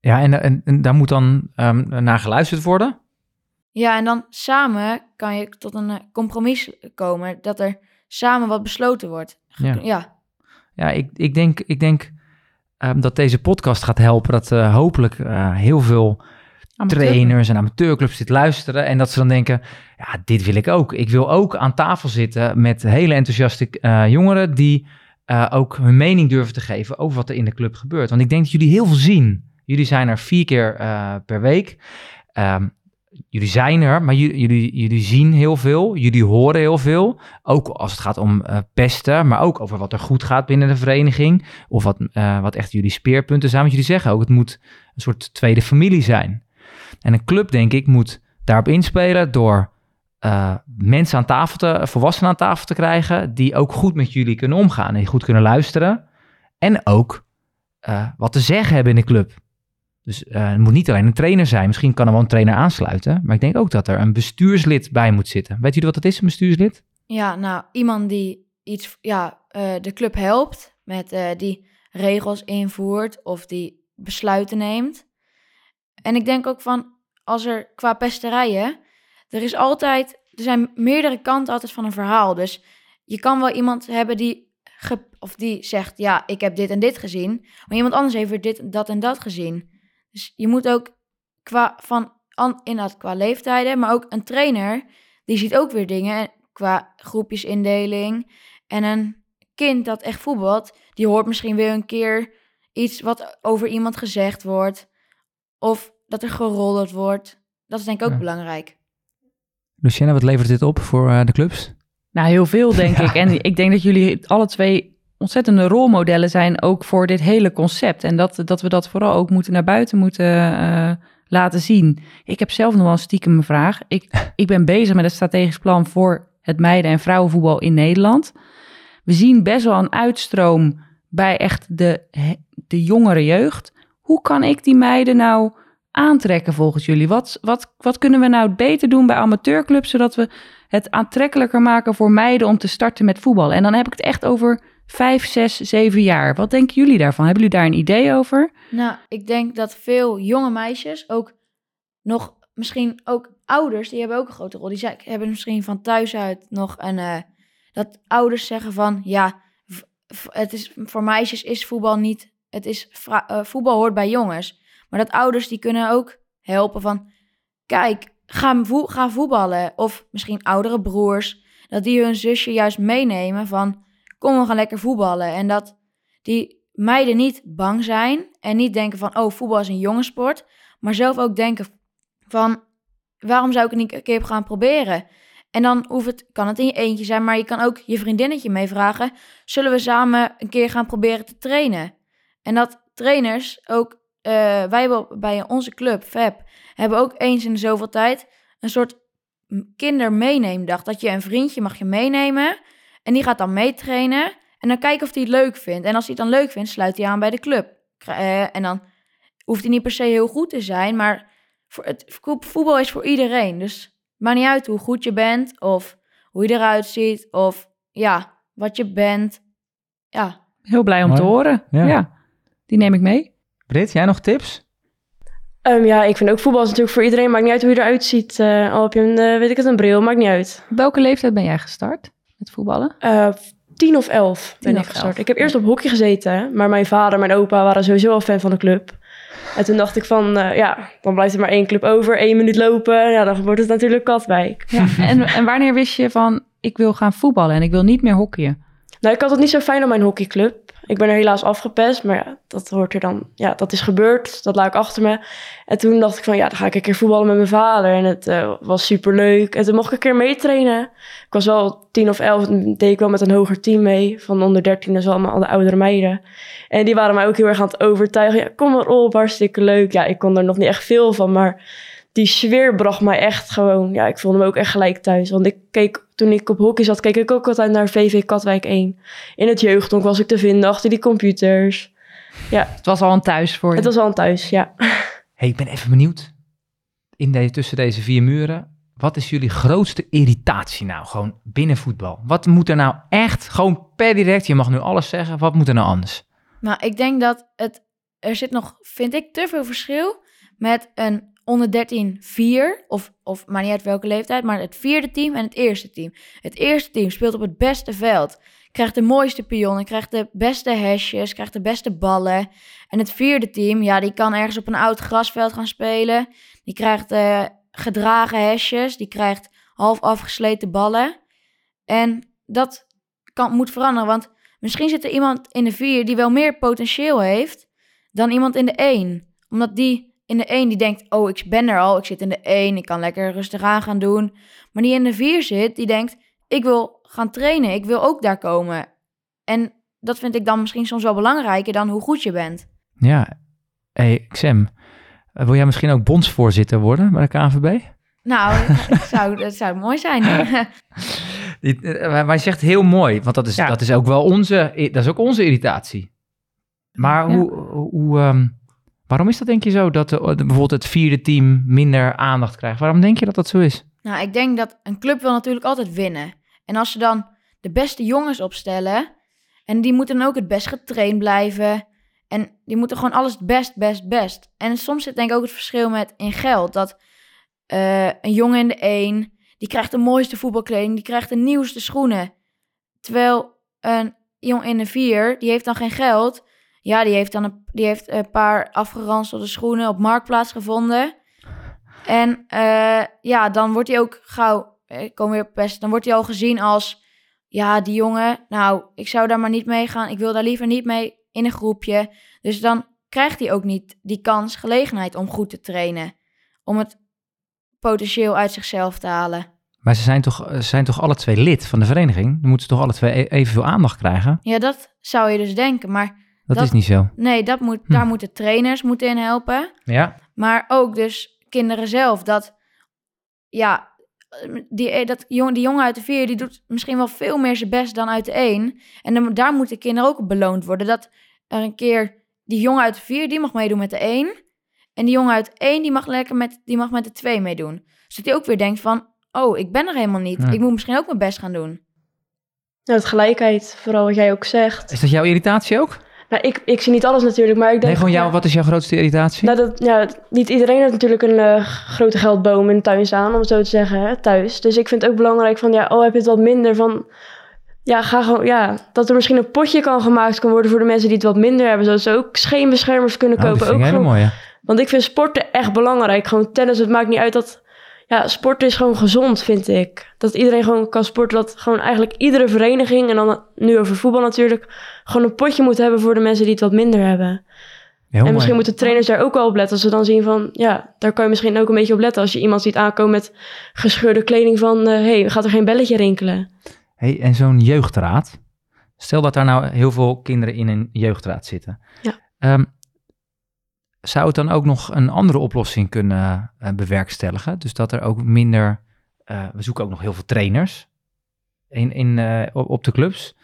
Ja, en, en, daar moet dan ehm, naar geluisterd worden. Ja, en dan samen kan je tot een eh, compromis komen. Dat er samen wat besloten wordt. Ja. Ja, Ja, ik, ik denk, ik denk ehm, dat deze podcast gaat helpen. Dat eh, hopelijk eh, heel veel Amateur. trainers en amateurclubs dit luisteren. En dat ze dan denken, ja, dit wil ik ook. Ik wil ook aan tafel zitten met hele enthousiaste eh, jongeren... die eh, ook hun mening durven te geven over wat er in de club gebeurt. Want ik denk dat jullie heel veel zien. Jullie zijn er vier keer eh, per week. Ehm, jullie zijn er, maar jullie, jullie, zien heel veel. Jullie horen heel veel. Ook als het gaat om eh, pesten, maar ook over wat er goed gaat binnen de vereniging. Of wat, eh, wat echt jullie speerpunten zijn. Want jullie zeggen ook, het moet een soort tweede familie zijn. En een club, denk ik, moet daarop inspelen door eh, mensen aan tafel te, volwassenen aan tafel te krijgen, die ook goed met jullie kunnen omgaan en goed kunnen luisteren. En ook wat te zeggen hebben in de club. Dus eh, het moet niet alleen een trainer zijn. Misschien kan er wel een trainer aansluiten. Maar ik denk ook dat er een bestuurslid bij moet zitten. Weet jullie wat dat is, een bestuurslid? ja nou, iemand die iets, ja, eh, de club helpt. Met eh, die regels invoert of die besluiten neemt. En ik denk ook van, als er qua pesterijen, er is altijd, er zijn meerdere kanten altijd van een verhaal. Dus je kan wel iemand hebben die, of die zegt, ja, ik heb dit en dit gezien. Maar iemand anders heeft weer dit, dat en dat gezien. Dus je moet ook qua, van, an, inderdaad qua leeftijden, maar ook een trainer, die ziet ook weer dingen qua groepjesindeling. En een kind dat echt voetbalt, die hoort misschien weer een keer iets wat over iemand gezegd wordt. Of dat er gerolderd wordt. Dat is denk ik ook Ja. belangrijk. Luciana, wat levert dit op voor eh, de clubs? Nou, heel veel denk Ja. ik. En ik denk dat jullie alle twee ontzettende rolmodellen zijn ook voor dit hele concept. En dat, dat we dat vooral ook moeten naar buiten moeten eh, laten zien. Ik heb zelf nog wel een stiekem een vraag. Ik, ik ben bezig met een strategisch plan voor het meiden- en vrouwenvoetbal in Nederland. We zien best wel een uitstroom bij echt de, de jongere jeugd. Hoe kan ik die meiden nou aantrekken volgens jullie? Wat, wat, wat kunnen we nou beter doen bij amateurclubs, zodat we het aantrekkelijker maken voor meiden om te starten met voetbal? En dan heb ik het echt over vijf, zes, zeven jaar. Wat denken jullie daarvan? Hebben jullie daar een idee over? Nou, ik denk dat veel jonge meisjes ook nog, misschien ook ouders, die hebben ook een grote rol. Die zijn, hebben misschien van thuis uit nog een, eh, dat ouders zeggen van, ja, het is, voor meisjes is voetbal niet... Het is, eh, voetbal hoort bij jongens. Maar dat ouders die kunnen ook helpen van... Kijk, ga, ga voetballen. Of misschien oudere broers. Dat die hun zusje juist meenemen van... Kom, we gaan lekker voetballen. En dat die meiden niet bang zijn. En niet denken van... Oh, voetbal is een jongensport. Maar zelf ook denken van... Waarom zou ik het niet een keer gaan proberen? En dan hoeft het, kan het in je eentje zijn, maar je kan ook je vriendinnetje meevragen. Zullen we samen een keer gaan proberen te trainen? En dat trainers ook, eh, wij hebben bij onze club, FEP, hebben ook eens in zoveel tijd een soort kindermeeneemdag. Dat je een vriendje mag je meenemen en die gaat dan meetrainen. En dan kijken of hij het leuk vindt. En als hij het dan leuk vindt, sluit hij aan bij de club. Eh, en dan hoeft hij niet per se heel goed te zijn, maar voor het, voetbal is voor iedereen. Dus Maakt niet uit hoe goed je bent of hoe je eruit ziet of ja, wat je bent. Ja, Heel blij om Mooi. te horen. Ja. Ja. die neem ik mee. Brit, jij nog tips? Ehm, ja, ik vind ook voetbal is natuurlijk voor iedereen. Maakt niet uit hoe je eruit ziet. Eh, al heb je een, eh, weet ik het, een bril. Maakt niet uit. Op welke leeftijd ben jij gestart met voetballen? Eh, tien of elf ben Tien ik gestart. elf. Ik heb eerst op hockey gezeten. Maar mijn vader en mijn opa waren sowieso al fan van de club. En toen dacht ik van, eh, ja, dan blijft er maar één club over. één minuut lopen. Ja, dan wordt het natuurlijk Katwijk. Ja. en, en wanneer wist je van, ik wil gaan voetballen en ik wil niet meer hockeyen? Nou, ik had het niet zo fijn op mijn hockeyclub. Ik ben er helaas afgepest, maar ja, dat hoort er dan. Ja, dat is gebeurd. Dat laat ik achter me. En toen dacht ik van, ja, dan ga ik een keer voetballen met mijn vader. En het eh, was super leuk. En toen mocht ik een keer meetrainen. Ik was wel tien of elf, deed ik wel met een hoger team mee. Van onder dertien, dus allemaal de oudere meiden. En die waren mij ook heel erg aan het overtuigen. Ja, kom maar op, hartstikke leuk. Ja, ik kon er nog niet echt veel van, maar die sfeer bracht mij echt gewoon... Ja, ik voelde me ook echt gelijk thuis. Want ik keek, toen ik op hockey zat, keek ik ook altijd naar VV Katwijk 1. In het jeugdhonk was ik te vinden achter die computers. Het was al een thuis voor je. Het was al een thuis, ja. hey, ik ben even benieuwd. In de, tussen deze vier muren, wat is jullie grootste irritatie nou? Gewoon binnen voetbal. Wat moet er nou echt, gewoon per direct, je mag nu alles zeggen, wat moet er nou anders? maar ik denk dat het, er zit nog, vind ik, te veel verschil met een onder 13 vier, of, of maar niet uit welke leeftijd, maar het vierde team en het eerste team. Het eerste team speelt op het beste veld, krijgt de mooiste pionnen, krijgt de beste hesjes, krijgt de beste ballen. En het vierde team, ja, die kan ergens op een oud grasveld gaan spelen. Die krijgt eh, gedragen hesjes, die krijgt half afgesleten ballen. En dat kan, moet veranderen, want misschien zit er iemand in de vier die wel meer potentieel heeft dan iemand in de één. Omdat die in de één die denkt, oh, ik ben er al, ik zit in de één, ik kan lekker rustig aan gaan doen. Maar die in de vier zit, die denkt, ik wil gaan trainen, ik wil ook daar komen. En dat vind ik dan misschien soms wel belangrijker dan hoe goed je bent. Ja, hey, Xem, eh, wil jij misschien ook bondsvoorzitter worden bij de KNVB? Nou, dat zou, dat zou mooi zijn. Eh, Maar je zegt heel mooi, want dat is, Ja. dat is ook wel onze, dat is ook onze irritatie. Maar Ja. hoe, hoe, ehm, waarom is dat denk je zo, dat de, bijvoorbeeld het vierde team minder aandacht krijgt? Waarom denk je dat dat zo is? Nou, ik denk dat een club wil natuurlijk altijd winnen. En als ze dan de beste jongens opstellen... en die moeten dan ook het best getraind blijven... en die moeten gewoon alles best, best, best. En soms zit denk ik ook het verschil met in geld... dat eh, een jongen in de één... die krijgt de mooiste voetbalkleding... die krijgt de nieuwste schoenen. Terwijl een jongen in de vier... die heeft dan geen geld... Ja, die heeft dan een, die heeft een paar afgeranselde schoenen op Marktplaats gevonden... En eh, ja, dan wordt hij ook gauw, eh, ik kom weer op pest, dan wordt hij al gezien als, ja, die jongen, nou, ik zou daar maar niet mee gaan. Ik wil daar liever niet mee in een groepje. Dus dan krijgt hij ook niet die kans, gelegenheid om goed te trainen. Om het potentieel uit zichzelf te halen. Maar ze zijn toch, ze zijn toch alle twee lid van de vereniging? Dan moeten ze toch alle twee e- evenveel aandacht krijgen? Ja, dat zou je dus denken. Maar Dat, Dat- is niet zo. nee, dat moet, Hm. daar moeten trainers moeten in helpen. Ja, Maar ook dus kinderen zelf. Dat, ja, die, eh, dat jongen, die jongen uit de vier, die doet misschien wel veel meer zijn best dan uit de één. En dan, daar moeten kinderen ook op beloond worden. Dat er een keer, die jongen uit de vier, die mag meedoen met de één. En die jongen uit één, die mag lekker met, die mag met de twee meedoen. Zodat hij ook weer denkt van, oh, ik ben er helemaal niet. Ja. Ik moet misschien ook mijn best gaan doen. Nou, het gelijkheid, vooral wat jij ook zegt. is dat jouw irritatie ook? Nou, ik, ik zie niet alles natuurlijk, maar ik denk... Nee, gewoon jou, ja, wat is jouw grootste irritatie? Nou, dat, ja, niet iedereen heeft natuurlijk een eh, grote geldboom in de tuin staan, om het zo te zeggen, hè, thuis. Dus ik vind het ook belangrijk van, ja, oh, heb je het wat minder van... Ja, ga gewoon, ja, dat er misschien een potje kan gemaakt kan worden voor de mensen die het wat minder hebben. Zodat ze ook scheenbeschermers kunnen Oh, dat kopen. ook gewoon, mooie. want ik vind sporten echt belangrijk. Gewoon tennis, het maakt niet uit dat... Ja, sporten is gewoon gezond, vind ik. Dat iedereen gewoon kan sporten. Dat gewoon eigenlijk iedere vereniging, en dan nu over voetbal natuurlijk... gewoon een potje moet hebben voor de mensen die het wat minder hebben. Heel en mooi. misschien moeten trainers daar ook wel op letten. Als ze dan zien van, ja, daar kan je misschien ook een beetje op letten. Als je iemand ziet aankomen met gescheurde kleding van... hé, hey, gaat er geen belletje rinkelen? Hey, en zo'n jeugdraad. Stel dat daar nou heel veel kinderen in een jeugdraad zitten. Ja. Ehm, zou het dan ook nog een andere oplossing kunnen eh, bewerkstelligen? Dus dat er ook minder... eh, we zoeken ook nog heel veel trainers in, in, eh, op de clubs.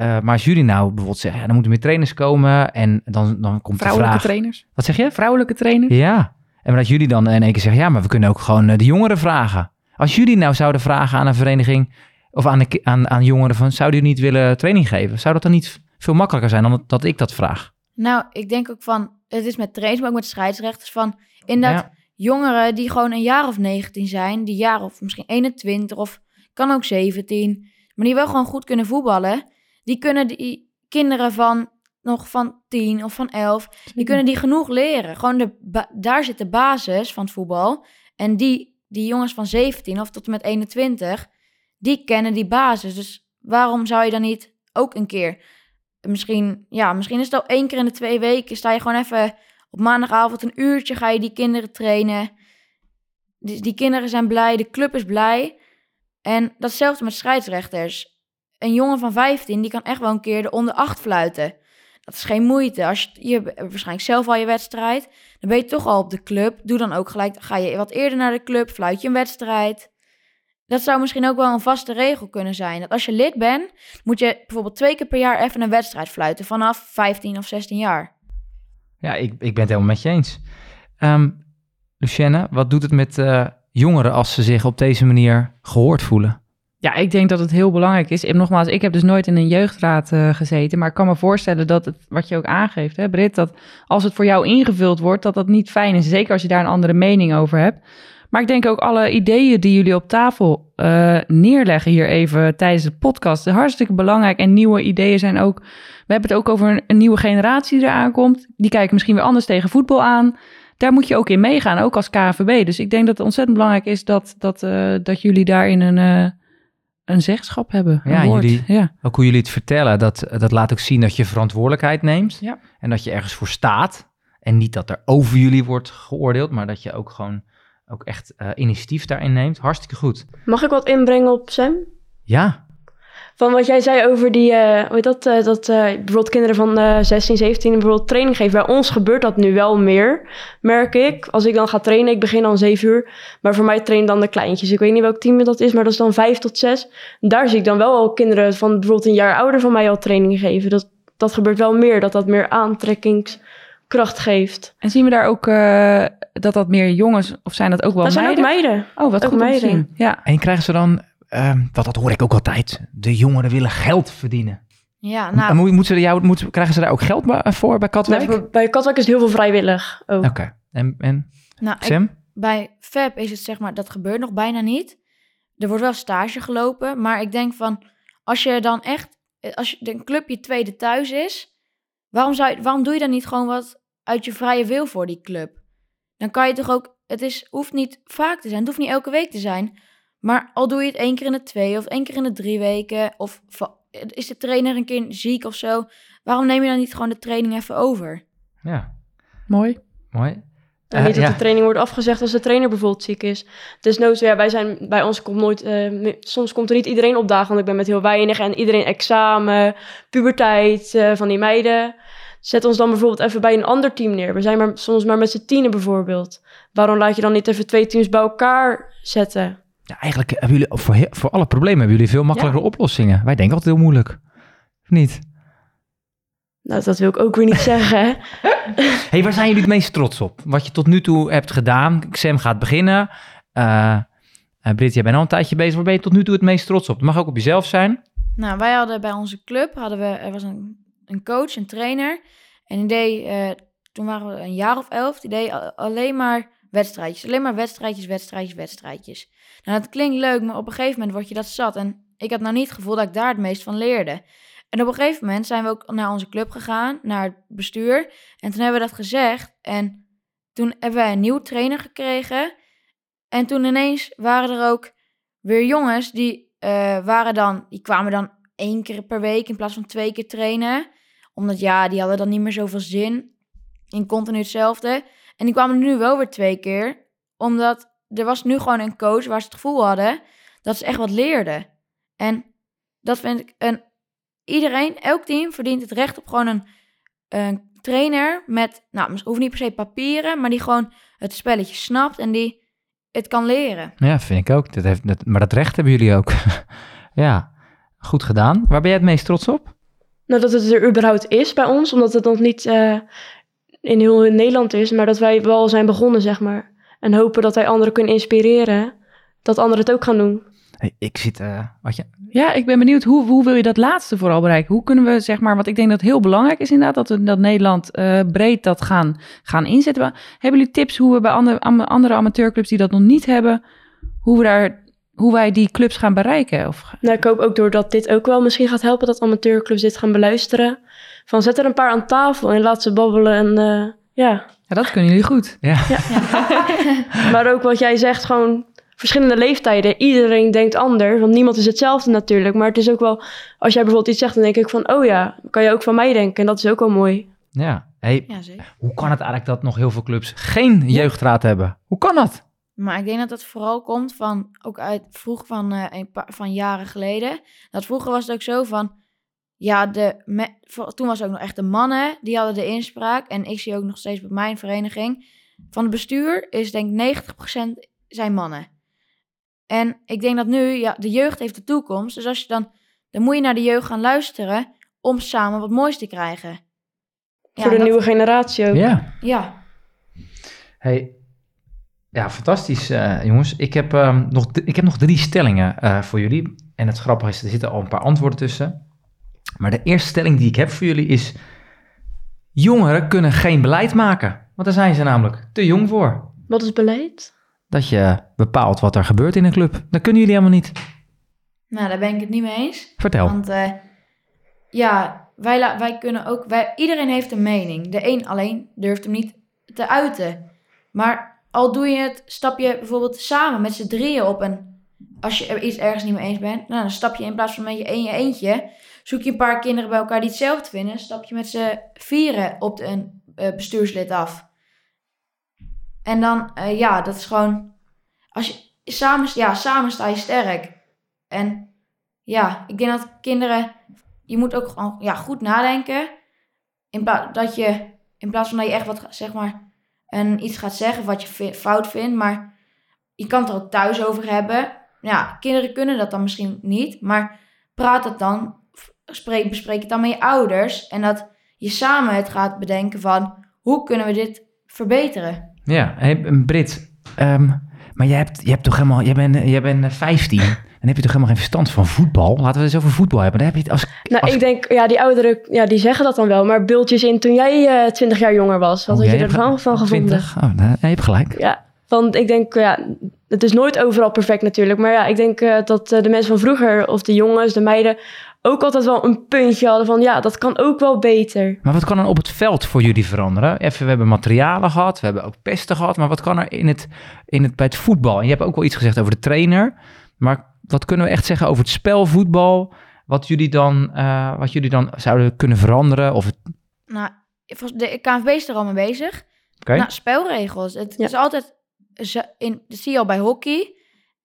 Eh, maar als jullie nou bijvoorbeeld zeggen, ja, dan moeten meer trainers komen en dan, dan komt de Vrouwelijke vraag... trainers. Wat zeg je? Vrouwelijke trainers. Ja. En dat jullie dan in één keer zeggen, ja, maar we kunnen ook gewoon eh, de jongeren vragen. Als jullie nou zouden vragen aan een vereniging of aan, de, aan, aan jongeren van, zouden jullie niet willen training geven? Zou dat dan niet veel makkelijker zijn dan dat, dat ik dat vraag? Nou, ik denk ook van, het is met trainers, maar ook met scheidsrechters van, inderdaad, Ja. jongeren die gewoon een jaar of 19 zijn, die jaar of misschien 21 of kan ook 17, maar die wel gewoon goed kunnen voetballen, die kunnen die kinderen van nog van 10 of van 11, die kunnen die genoeg leren. Gewoon de, daar zit de basis van het voetbal. En die, die jongens van 17 of tot en met 21, die kennen die basis. Dus waarom zou je dan niet ook een keer, misschien, ja, misschien is het al één keer in de twee weken, sta je gewoon even op maandagavond een uurtje, ga je die kinderen trainen. Die, die kinderen zijn blij, de club is blij. En datzelfde met scheidsrechters. Een jongen van 15, die kan echt wel een keer de onder 8 fluiten. Dat is geen moeite. Als je, je waarschijnlijk zelf al je wedstrijd, dan ben je toch al op de club. Doe dan ook gelijk, ga je wat eerder naar de club, fluit je een wedstrijd. Dat zou misschien ook wel een vaste regel kunnen zijn. Dat als je lid bent, moet je bijvoorbeeld twee keer per jaar even een wedstrijd fluiten. Vanaf 15 of 16 jaar. Ja, ik, ik ben het helemaal met je eens. Ehm Lucienne, wat doet het met eh, jongeren als ze zich op deze manier gehoord voelen? Ja, ik denk dat het heel belangrijk is. En nogmaals, ik heb dus nooit in een jeugdraad eh, gezeten. Maar ik kan me voorstellen dat het, wat je ook aangeeft, hè, Britt, dat als het voor jou ingevuld wordt, dat dat niet fijn is. Zeker als je daar een andere mening over hebt. Maar ik denk ook alle ideeën die jullie op tafel eh, neerleggen hier even tijdens de podcast, hartstikke belangrijk. En nieuwe ideeën zijn ook. We hebben het ook over een, nieuwe generatie die eraan komt. Die kijken misschien weer anders tegen voetbal aan. Daar moet je ook in meegaan, ook als KNVB. Dus ik denk dat het ontzettend belangrijk is dat, dat, eh, dat jullie daarin een, een zeggenschap hebben. Een Ja, woord. jullie- Ja. Ook hoe jullie het vertellen, dat, dat laat ook zien dat je verantwoordelijkheid neemt. Ja. En dat je ergens voor staat. En niet dat er over jullie wordt geoordeeld, maar dat je ook gewoon ook echt eh, initiatief daarin neemt. Hartstikke goed. Mag ik wat inbrengen op Sam? Ja, Van wat jij zei over die, eh hoe heet dat, eh, dat eh, bijvoorbeeld kinderen van eh 16, 17 bijvoorbeeld training geven. Bij ons gebeurt dat nu wel meer, merk ik. Als ik dan ga trainen, ik begin dan 7 uur, maar voor mij trainen dan de kleintjes. Ik weet niet welk team dat is, maar dat is dan 5 tot 6. Daar zie ik dan wel al kinderen van bijvoorbeeld een jaar ouder van mij al training geven. Dat, dat gebeurt wel meer, dat dat meer aantrekkingskracht geeft. En zien we daar ook eh, dat dat meer jongens, of zijn dat ook wel dat zijn ook meiden? meiden. Oh, wat ook goed om te meiden. zien. Ja. en krijgen ze dan, ehm want dat hoor ik ook altijd, de jongeren willen geld verdienen. Ja, nou, moet, moeten ze jou, moet, krijgen ze daar ook geld voor bij Katwijk? Bij Katwijk is het heel veel vrijwillig. Oké, en, en nou ik- bij FEB is het zeg maar, dat gebeurt nog bijna niet. Er wordt wel stage gelopen, maar ik denk van, als je dan echt, als je een club je tweede thuis is, waarom, zou je, waarom doe je dan niet gewoon wat uit je vrije wil voor die club? Dan kan je toch ook, het is, hoeft niet vaak te zijn, het hoeft niet elke week te zijn, maar al doe je het één keer in de twee of één keer in de drie weken, of is de trainer een keer ziek of zo, waarom neem je dan niet gewoon de training even over? Ja, Mooi. mooi. En Eh, niet dat ja. de training wordt afgezegd als de trainer bijvoorbeeld ziek is. Dus nooit, ja, wij zijn, bij ons komt nooit, eh, me- soms komt er niet iedereen opdagen, want ik ben met heel weinig. En iedereen examen, puberteit, eh, van die meiden. Zet ons dan bijvoorbeeld even bij een ander team neer. We zijn maar, soms maar met z'n tienen bijvoorbeeld. Waarom laat je dan niet even twee teams bij elkaar zetten? Ja, eigenlijk hebben jullie voor, voor alle problemen hebben jullie veel makkelijkere oplossingen. Wij denken altijd heel moeilijk. Of niet? Nou, dat wil ik ook weer niet zeggen. hey, waar zijn jullie het meest trots op? Wat je tot nu toe hebt gedaan. Sam gaat beginnen. Eh eh, Brit, jij bent al een tijdje bezig. Waar ben je tot nu toe het meest trots op? Het mag ook op jezelf zijn. Nou, wij hadden bij onze club, hadden we, er was een, een coach, een trainer. En die deed, eh, toen waren we een jaar of elf, die deed alleen maar wedstrijdjes. Alleen maar wedstrijdjes, wedstrijdjes, wedstrijdjes. Nou, dat klinkt leuk, maar op een gegeven moment word je dat zat. En ik had nou niet het gevoel dat ik daar het meest van leerde. En op een gegeven moment zijn we ook naar onze club gegaan, naar het bestuur. En toen hebben we dat gezegd. En toen hebben wij een nieuwe trainer gekregen. En toen ineens waren er ook weer jongens die eh, waren dan, die kwamen dan één keer per week in plaats van twee keer trainen. Omdat ja, die hadden dan niet meer zoveel zin in continu hetzelfde. En die kwamen nu wel weer twee keer, omdat er was nu gewoon een coach waar ze het gevoel hadden dat ze echt wat leerden. En dat vind ik een. Iedereen, elk team verdient het recht op gewoon een, een trainer met, nou, het hoeft niet per se papieren, maar die gewoon het spelletje snapt en die het kan leren. Ja, vind ik ook. Dat heeft, dat, maar dat recht hebben jullie ook. ja, goed gedaan. Waar ben jij het meest trots op? Nou, dat het er überhaupt is bij ons, omdat het nog niet eh, in heel Nederland is, maar dat wij wel zijn begonnen, zeg maar. En hopen dat wij anderen kunnen inspireren, dat anderen het ook gaan doen. Hey, ik zit, eh, wat je, Ja, ik ben benieuwd, hoe, hoe wil je dat laatste vooral bereiken? Hoe kunnen we, zeg maar, want ik denk dat het heel belangrijk is inderdaad, dat, we, dat Nederland eh, breed dat gaan, gaan inzetten. Maar Hebben jullie tips hoe we bij andere, am- andere amateurclubs die dat nog niet hebben, hoe, we daar, hoe wij die clubs gaan bereiken? Of, Nou, ik hoop ook doordat dit ook wel misschien gaat helpen, dat amateurclubs dit gaan beluisteren. Van zet er een paar aan tafel en laat ze babbelen en eh, ja. Ja, dat kunnen jullie goed. ja. Maar ook wat jij zegt, gewoon verschillende leeftijden. Iedereen denkt anders, want niemand is hetzelfde natuurlijk. Maar het is ook wel, als jij bijvoorbeeld iets zegt, dan denk ik van, oh ja, kan je ook van mij denken. En dat is ook wel mooi. ja. Hey, Ja, hoe kan het eigenlijk dat nog heel veel clubs geen jeugdraad hebben? Hoe kan dat? Maar ik denk dat dat vooral komt van, ook uit vroeg van, eh, een paar, van jaren geleden. Dat vroeger was het ook zo van, ja, de me- voor- toen was het ook nog echt de mannen, die hadden de inspraak. En ik zie ook nog steeds bij mijn vereniging, van het bestuur is denk ik 90% zijn mannen. En ik denk dat nu, ja, de jeugd heeft de toekomst. Dus als je dan, dan moet je naar de jeugd gaan luisteren om samen wat moois te krijgen. Ja, Voor de dat- nieuwe generatie ook. Ja. Ja, Hey, ja, fantastisch eh, jongens. Ik heb, ehm, nog, ik heb nog drie stellingen eh, voor jullie. En het grappige is, er zitten al een paar antwoorden tussen. Maar de eerste stelling die ik heb voor jullie is... Jongeren kunnen geen beleid maken. Want daar zijn ze namelijk te jong voor. Wat is beleid? Dat je bepaalt wat er gebeurt in een club. Dat kunnen jullie helemaal niet. nou daar ben ik het niet mee eens. Vertel. Want eh, ja, wij, wij kunnen ook, wij, iedereen heeft een mening. De een alleen durft hem niet te uiten. Maar al doe je het, stap je bijvoorbeeld samen met z'n drieën op een, als je er iets ergens niet mee eens bent, nou, dan stap je in plaats van met je een je eentje, zoek je een paar kinderen bij elkaar die hetzelfde vinden, stap je met z'n vieren op een eh, bestuurslid af. En dan, eh, ja, dat is gewoon, als je samen, ja, samen sta je sterk. En ja, ik denk dat kinderen, je moet ook gewoon ja, goed nadenken. In dat je, in plaats van dat je echt wat, zeg maar, een, iets gaat zeggen wat je fout vindt, maar je kan het er ook thuis over hebben. Ja, kinderen kunnen dat dan misschien niet, maar praat het dan, spreek, bespreek het dan met je ouders en dat je samen het gaat bedenken van hoe kunnen we dit verbeteren. Ja, hey, Brit. ehm, maar jij hebt, jij hebt toch helemaal... Jij bent, jij bent eh, 15. En heb je toch helemaal geen verstand van voetbal? Laten we het eens over voetbal hebben. Daar heb je het als... Nou, als ik denk, ja, die ouderen, ja, die zeggen dat dan wel. Maar beeldjes in toen jij eh 20 jaar jonger was. Wat Oh, had je ervan hebt- van gevonden? 20? Oh, nou, je hebt gelijk. Ja, want ik denk, ja, het is nooit overal perfect natuurlijk. Maar ja, ik denk eh, dat eh, de mensen van vroeger, of de jongens, de meiden, ook altijd wel een puntje hadden van, ja, dat kan ook wel beter. Maar wat kan er op het veld voor jullie veranderen? Even, we hebben materialen gehad, we hebben ook pesten gehad. Maar wat kan er in het, in het, bij het voetbal? En je hebt ook wel iets gezegd over de trainer. Maar wat kunnen we echt zeggen over het spel voetbal? Wat jullie dan, eh, wat jullie dan zouden kunnen veranderen? Of het, Nou, de KNVB is er al mee bezig. Oké. Nou, spelregels. Het Ja. is altijd, in, dat zie je al bij hockey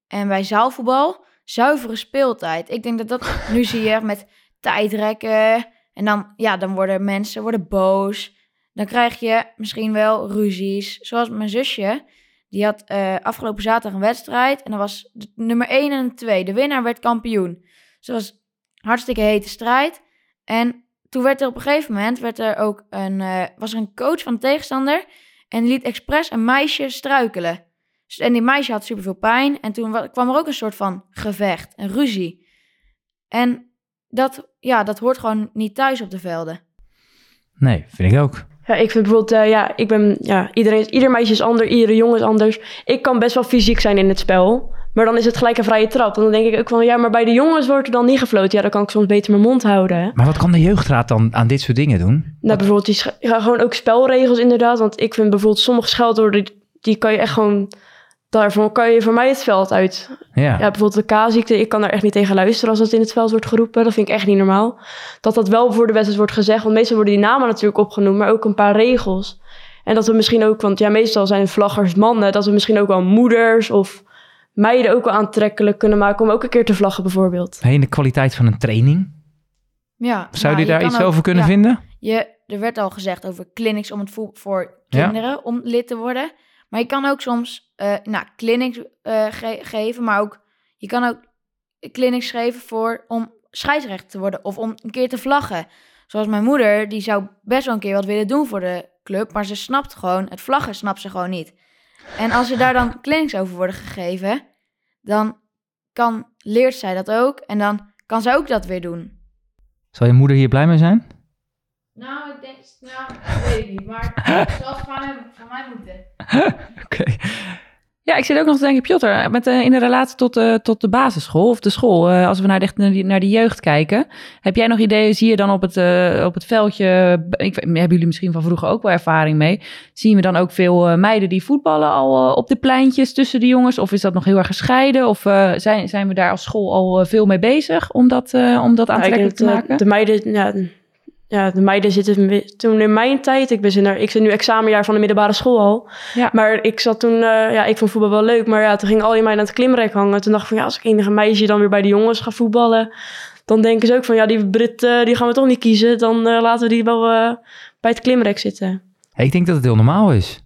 en bij zaalvoetbal, zuivere speeltijd. Ik denk dat dat nu zie je met tijdrekken en dan, ja, dan worden mensen worden boos. Dan krijg je misschien wel ruzies. Zoals mijn zusje, die had eh, afgelopen zaterdag een wedstrijd en dan was de nummer 1 en 2. De winnaar werd kampioen. Dus was een hartstikke hete strijd. En toen werd er op een gegeven moment werd er ook een, eh, was er een coach van de tegenstander en die liet expres een meisje struikelen. En die meisje had superveel pijn en toen wa- kwam er ook een soort van gevecht, een ruzie. En dat, ja, dat hoort gewoon niet thuis op de velden. nee, vind ik ook. Ja, ik vind bijvoorbeeld, eh, ja, ik ben, ja, iedereen, ieder meisje is anders, iedere jongen is anders. Ik kan best wel fysiek zijn in het spel. Maar dan is het gelijk een vrije trap. En dan denk ik ook van, ja, maar bij de jongens wordt er dan niet gefloten. Ja, dan kan ik soms beter mijn mond houden. Hè? Maar wat kan de jeugdraad dan aan dit soort dingen doen? Nou, bijvoorbeeld die, ja, gewoon ook spelregels inderdaad. Want ik vind bijvoorbeeld sommige scheldwoorden, die kan je echt gewoon... Daarvoor kan je voor mij het veld uit. Ja. Ja, bijvoorbeeld de K-ziekte. Ik kan daar echt niet tegen luisteren als dat in het veld wordt geroepen. Dat vind ik echt niet normaal. Dat dat wel voor de wedstrijd wordt gezegd. Want meestal worden die namen natuurlijk opgenoemd, maar ook een paar regels. En dat we misschien ook, want ja, meestal zijn vlaggers mannen, dat we misschien ook wel moeders of meiden ook wel aantrekkelijk kunnen maken om ook een keer te vlaggen bijvoorbeeld. Hey, en de kwaliteit van een training. Ja, Zou nou, je daar kan iets ook- over kunnen ja, vinden? Je, er werd al gezegd over clinics om het vo- voor Ja. kinderen om lid te worden. Maar je kan ook soms eh nou, clinics eh, ge- geven, maar ook je kan ook clinics geven voor om scheidsrechter te worden of om een keer te vlaggen. Zoals mijn moeder, die zou best wel een keer wat willen doen voor de club, maar ze snapt gewoon, het vlaggen snapt ze gewoon niet. En als er daar dan clinics over worden gegeven, dan kan, leert zij dat ook en dan kan zij ook dat weer doen. Zal je moeder hier blij mee zijn? Nou, denk, nou, weet ik niet, maar het zal van mij, van mij moeten. Oké. Ja, ik zit ook nog te denken, Piotr, met, eh, in de relatie tot, de tot de basisschool of de school, eh, als we naar de, naar, die, naar die jeugd kijken, heb jij nog ideeën, zie je dan op het, eh, op het veldje, ik, hebben jullie misschien van vroeger ook wel ervaring mee, zien we dan ook veel meiden die voetballen al op de pleintjes tussen de jongens, of is dat nog heel erg gescheiden, of eh, zijn, zijn we daar als school al veel mee bezig om dat, eh, om dat Ja, aantrekkelijk te maken? De meiden, ja, ja, de meiden zitten toen in mijn tijd. Ik, ben zin er, ik zit nu examenjaar van de middelbare school al. Ja. Maar ik zat toen, eh, ja, ik vond voetbal wel leuk. Maar ja, toen gingen al die meiden aan het klimrek hangen. Toen dacht ik van ja, als ik enige meisje dan weer bij de jongens ga voetballen. Dan denken ze ook van ja, die Brit, eh, die gaan we toch niet kiezen. Dan eh, laten we die wel eh, bij het klimrek zitten. Hey, ik denk dat het heel normaal is.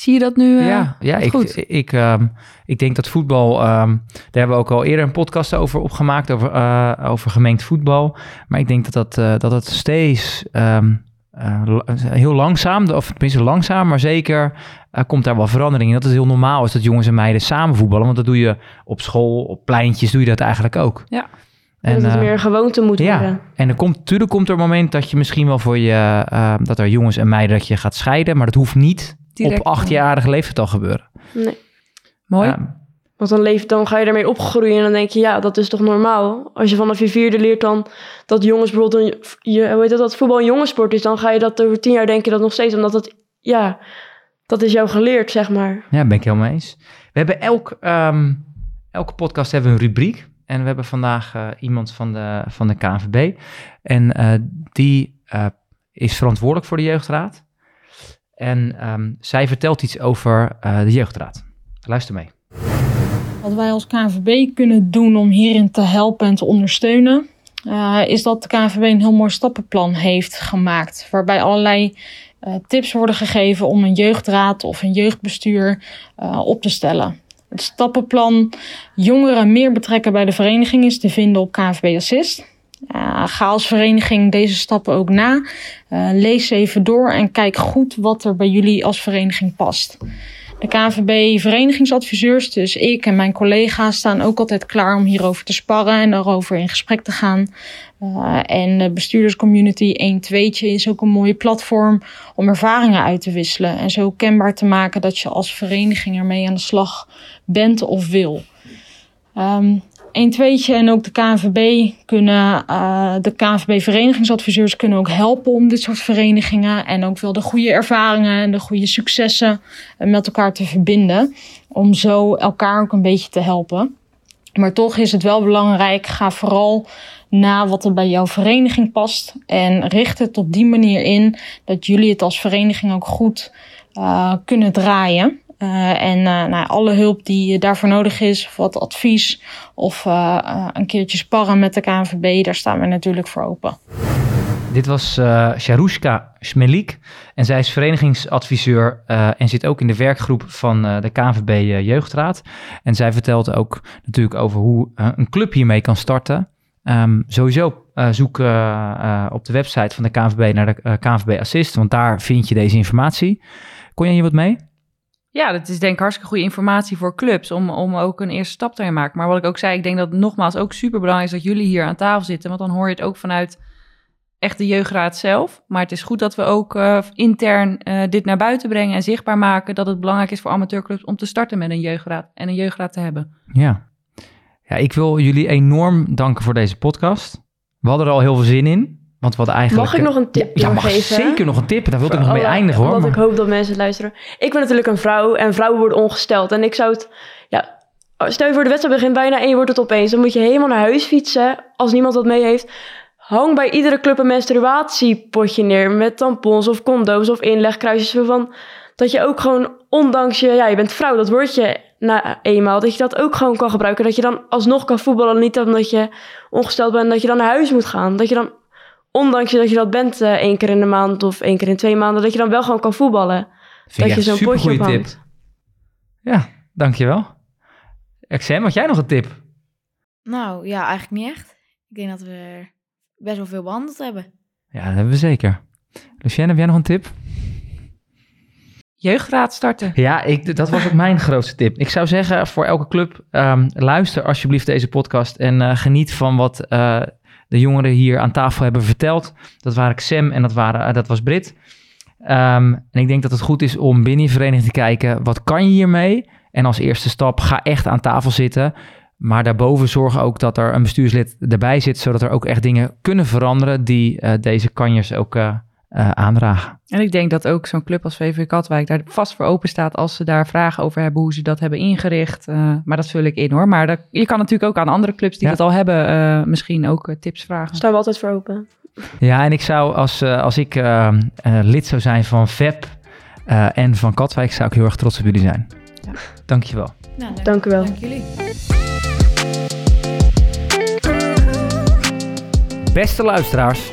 Zie je dat nu? eh, ja, ik, goed? ik, ehm, ik denk dat voetbal, ehm, daar hebben we ook al eerder een podcast over opgemaakt, over, eh, over gemengd voetbal. Maar ik denk dat, dat, eh, dat het steeds ehm, eh, heel langzaam, of tenminste langzaam, maar zeker komt daar wel verandering in. Dat het heel normaal is dat jongens en meiden samen voetballen, want dat doe je op school, op pleintjes doe je dat eigenlijk ook. Ja. En, dat het meer gewoonte moet ja, worden. en er komt, natuurlijk komt er een moment dat je misschien wel voor je, dat er jongens en meiden dat je gaat scheiden, maar dat hoeft niet Direct, op achtjarige leeftijd al gebeuren. Nee. Mooi. Want dan, leef, dan ga je ermee opgroeien en dan denk je, ja, dat is toch normaal. Als je vanaf je vierde leert dan dat jongens bijvoorbeeld, een, je, hoe heet dat, dat voetbal een jongensport is, dan ga je dat over tien jaar denken dat nog steeds, omdat dat, ja, dat is jou geleerd, zeg maar. Ja, ben ik helemaal eens. We hebben elk, ehm, elke podcast hebben we een rubriek. En we hebben vandaag eh, iemand van de, van de KNVB. En eh, die eh, is verantwoordelijk voor de jeugdraad. En ehm, zij vertelt iets over eh, de jeugdraad. Luister mee. Wat wij als KNVB kunnen doen om hierin te helpen en te ondersteunen, eh, is dat de KNVB een heel mooi stappenplan heeft gemaakt. Waarbij allerlei eh, tips worden gegeven om een jeugdraad of een jeugdbestuur op te stellen. Het stappenplan jongeren meer betrekken bij de vereniging is te vinden op KNVB Assist. Eh, ga als vereniging deze stappen ook na. Eh, lees even door en kijk goed wat er bij jullie als vereniging past. De KNVB verenigingsadviseurs, dus ik en mijn collega's, staan ook altijd klaar om hierover te sparren en daarover in gesprek te gaan. Uh, en de bestuurderscommunity 1 2 is ook een mooie platform om ervaringen uit te wisselen en zo kenbaar te maken dat je als vereniging ermee aan de slag bent of wil. Um, 1 2 en ook de KNVB kunnen, uh, de KNVB verenigingsadviseurs kunnen ook helpen om dit soort verenigingen en ook wel de goede ervaringen en de goede successen met elkaar te verbinden. Om zo elkaar ook een beetje te helpen. Maar toch is het wel belangrijk, ga vooral na wat er bij jouw vereniging past. En richt het op die manier in dat jullie het als vereniging ook goed uh, kunnen draaien. Uh, en uh, nou, alle hulp die daarvoor nodig is, of wat advies of een keertje sparren met de KNVB, daar staan we natuurlijk voor open. Dit was uh, Sharushka Smelik en zij is verenigingsadviseur en zit ook in de werkgroep van de KNVB Jeugdraad. En zij vertelt ook natuurlijk over hoe een club hiermee kan starten. Um, sowieso zoek op de website van de KNVB naar de KNVB Assist, want daar vind je deze informatie. Kon je hier wat mee? Ja, dat is denk ik hartstikke goede informatie voor clubs om, om ook een eerste stap te maken. Maar wat ik ook zei, ik denk dat het nogmaals ook super belangrijk is dat jullie hier aan tafel zitten. Want dan hoor je het ook vanuit echt de jeugdraad zelf. Maar het is goed dat we ook uh, intern uh, dit naar buiten brengen en zichtbaar maken dat het belangrijk is voor amateurclubs om te starten met een jeugdraad en een jeugdraad te hebben. Ja, Ja, ik wil jullie enorm danken voor deze podcast. We hadden er al heel veel zin in. Want hadden eigenlijk... Mag ik nog een tip Ja, mag doorgeven? zeker nog een tip. Daar wilde ik nog mee alle- eindigen hoor. Omdat ik hoop dat mensen luisteren. Ik ben natuurlijk een vrouw en vrouwen worden ongesteld. En ik zou het... Ja, stel je voor de wedstrijd begint bijna en je wordt het opeens. Dan moet je helemaal naar huis fietsen als niemand dat mee heeft. Hang bij iedere club een menstruatiepotje neer met tampons of condooms of inlegkruisjes. Van, dat je ook gewoon, ondanks je... Ja, je bent vrouw, dat word je na eenmaal. Dat je dat ook gewoon kan gebruiken. Dat je dan alsnog kan voetballen. Niet omdat je ongesteld bent, dat je dan naar huis moet gaan. Dat je dan ondanks je dat je dat bent eh, één keer in de maand of één keer in twee maanden, dat je dan wel gewoon kan voetballen. Vind dat je zo'n potje supergoeie tip. ophangt. Ja, dankjewel. Exem, had jij nog een tip? Nou ja, eigenlijk niet echt. Ik denk dat we best wel veel behandeld hebben. Ja, dat hebben we zeker. Lucienne, heb jij nog een tip? Jeugdraad starten. Ja, ik, dat was ook mijn grootste tip. Ik zou zeggen voor elke club, ehm, luister alsjeblieft deze podcast en eh, geniet van wat eh, de jongeren hier aan tafel hebben verteld. Dat waren Sam en dat, waren, eh, dat was Brit. Ehm, en ik denk dat het goed is om binnen je vereniging te kijken, wat kan je hiermee? En als eerste stap, ga echt aan tafel zitten. Maar daarboven zorg ook dat er een bestuurslid erbij zit, zodat er ook echt dingen kunnen veranderen die eh, deze kanjers ook eh, eh, aandragen. En ik denk dat ook zo'n club als VV Katwijk daar vast voor open staat als ze daar vragen over hebben hoe ze dat hebben ingericht. Eh, maar dat vul ik in hoor. Maar dat, je kan natuurlijk ook aan andere clubs die Ja. dat al hebben eh, misschien ook tips vragen. Staan we altijd voor open. Ja, en ik zou als, eh, als ik eh, eh, lid zou zijn van VEP eh, en van Katwijk, zou ik heel erg trots op jullie zijn. Ja. Dankjewel. Nou, Dank u wel. Dank jullie. Beste luisteraars,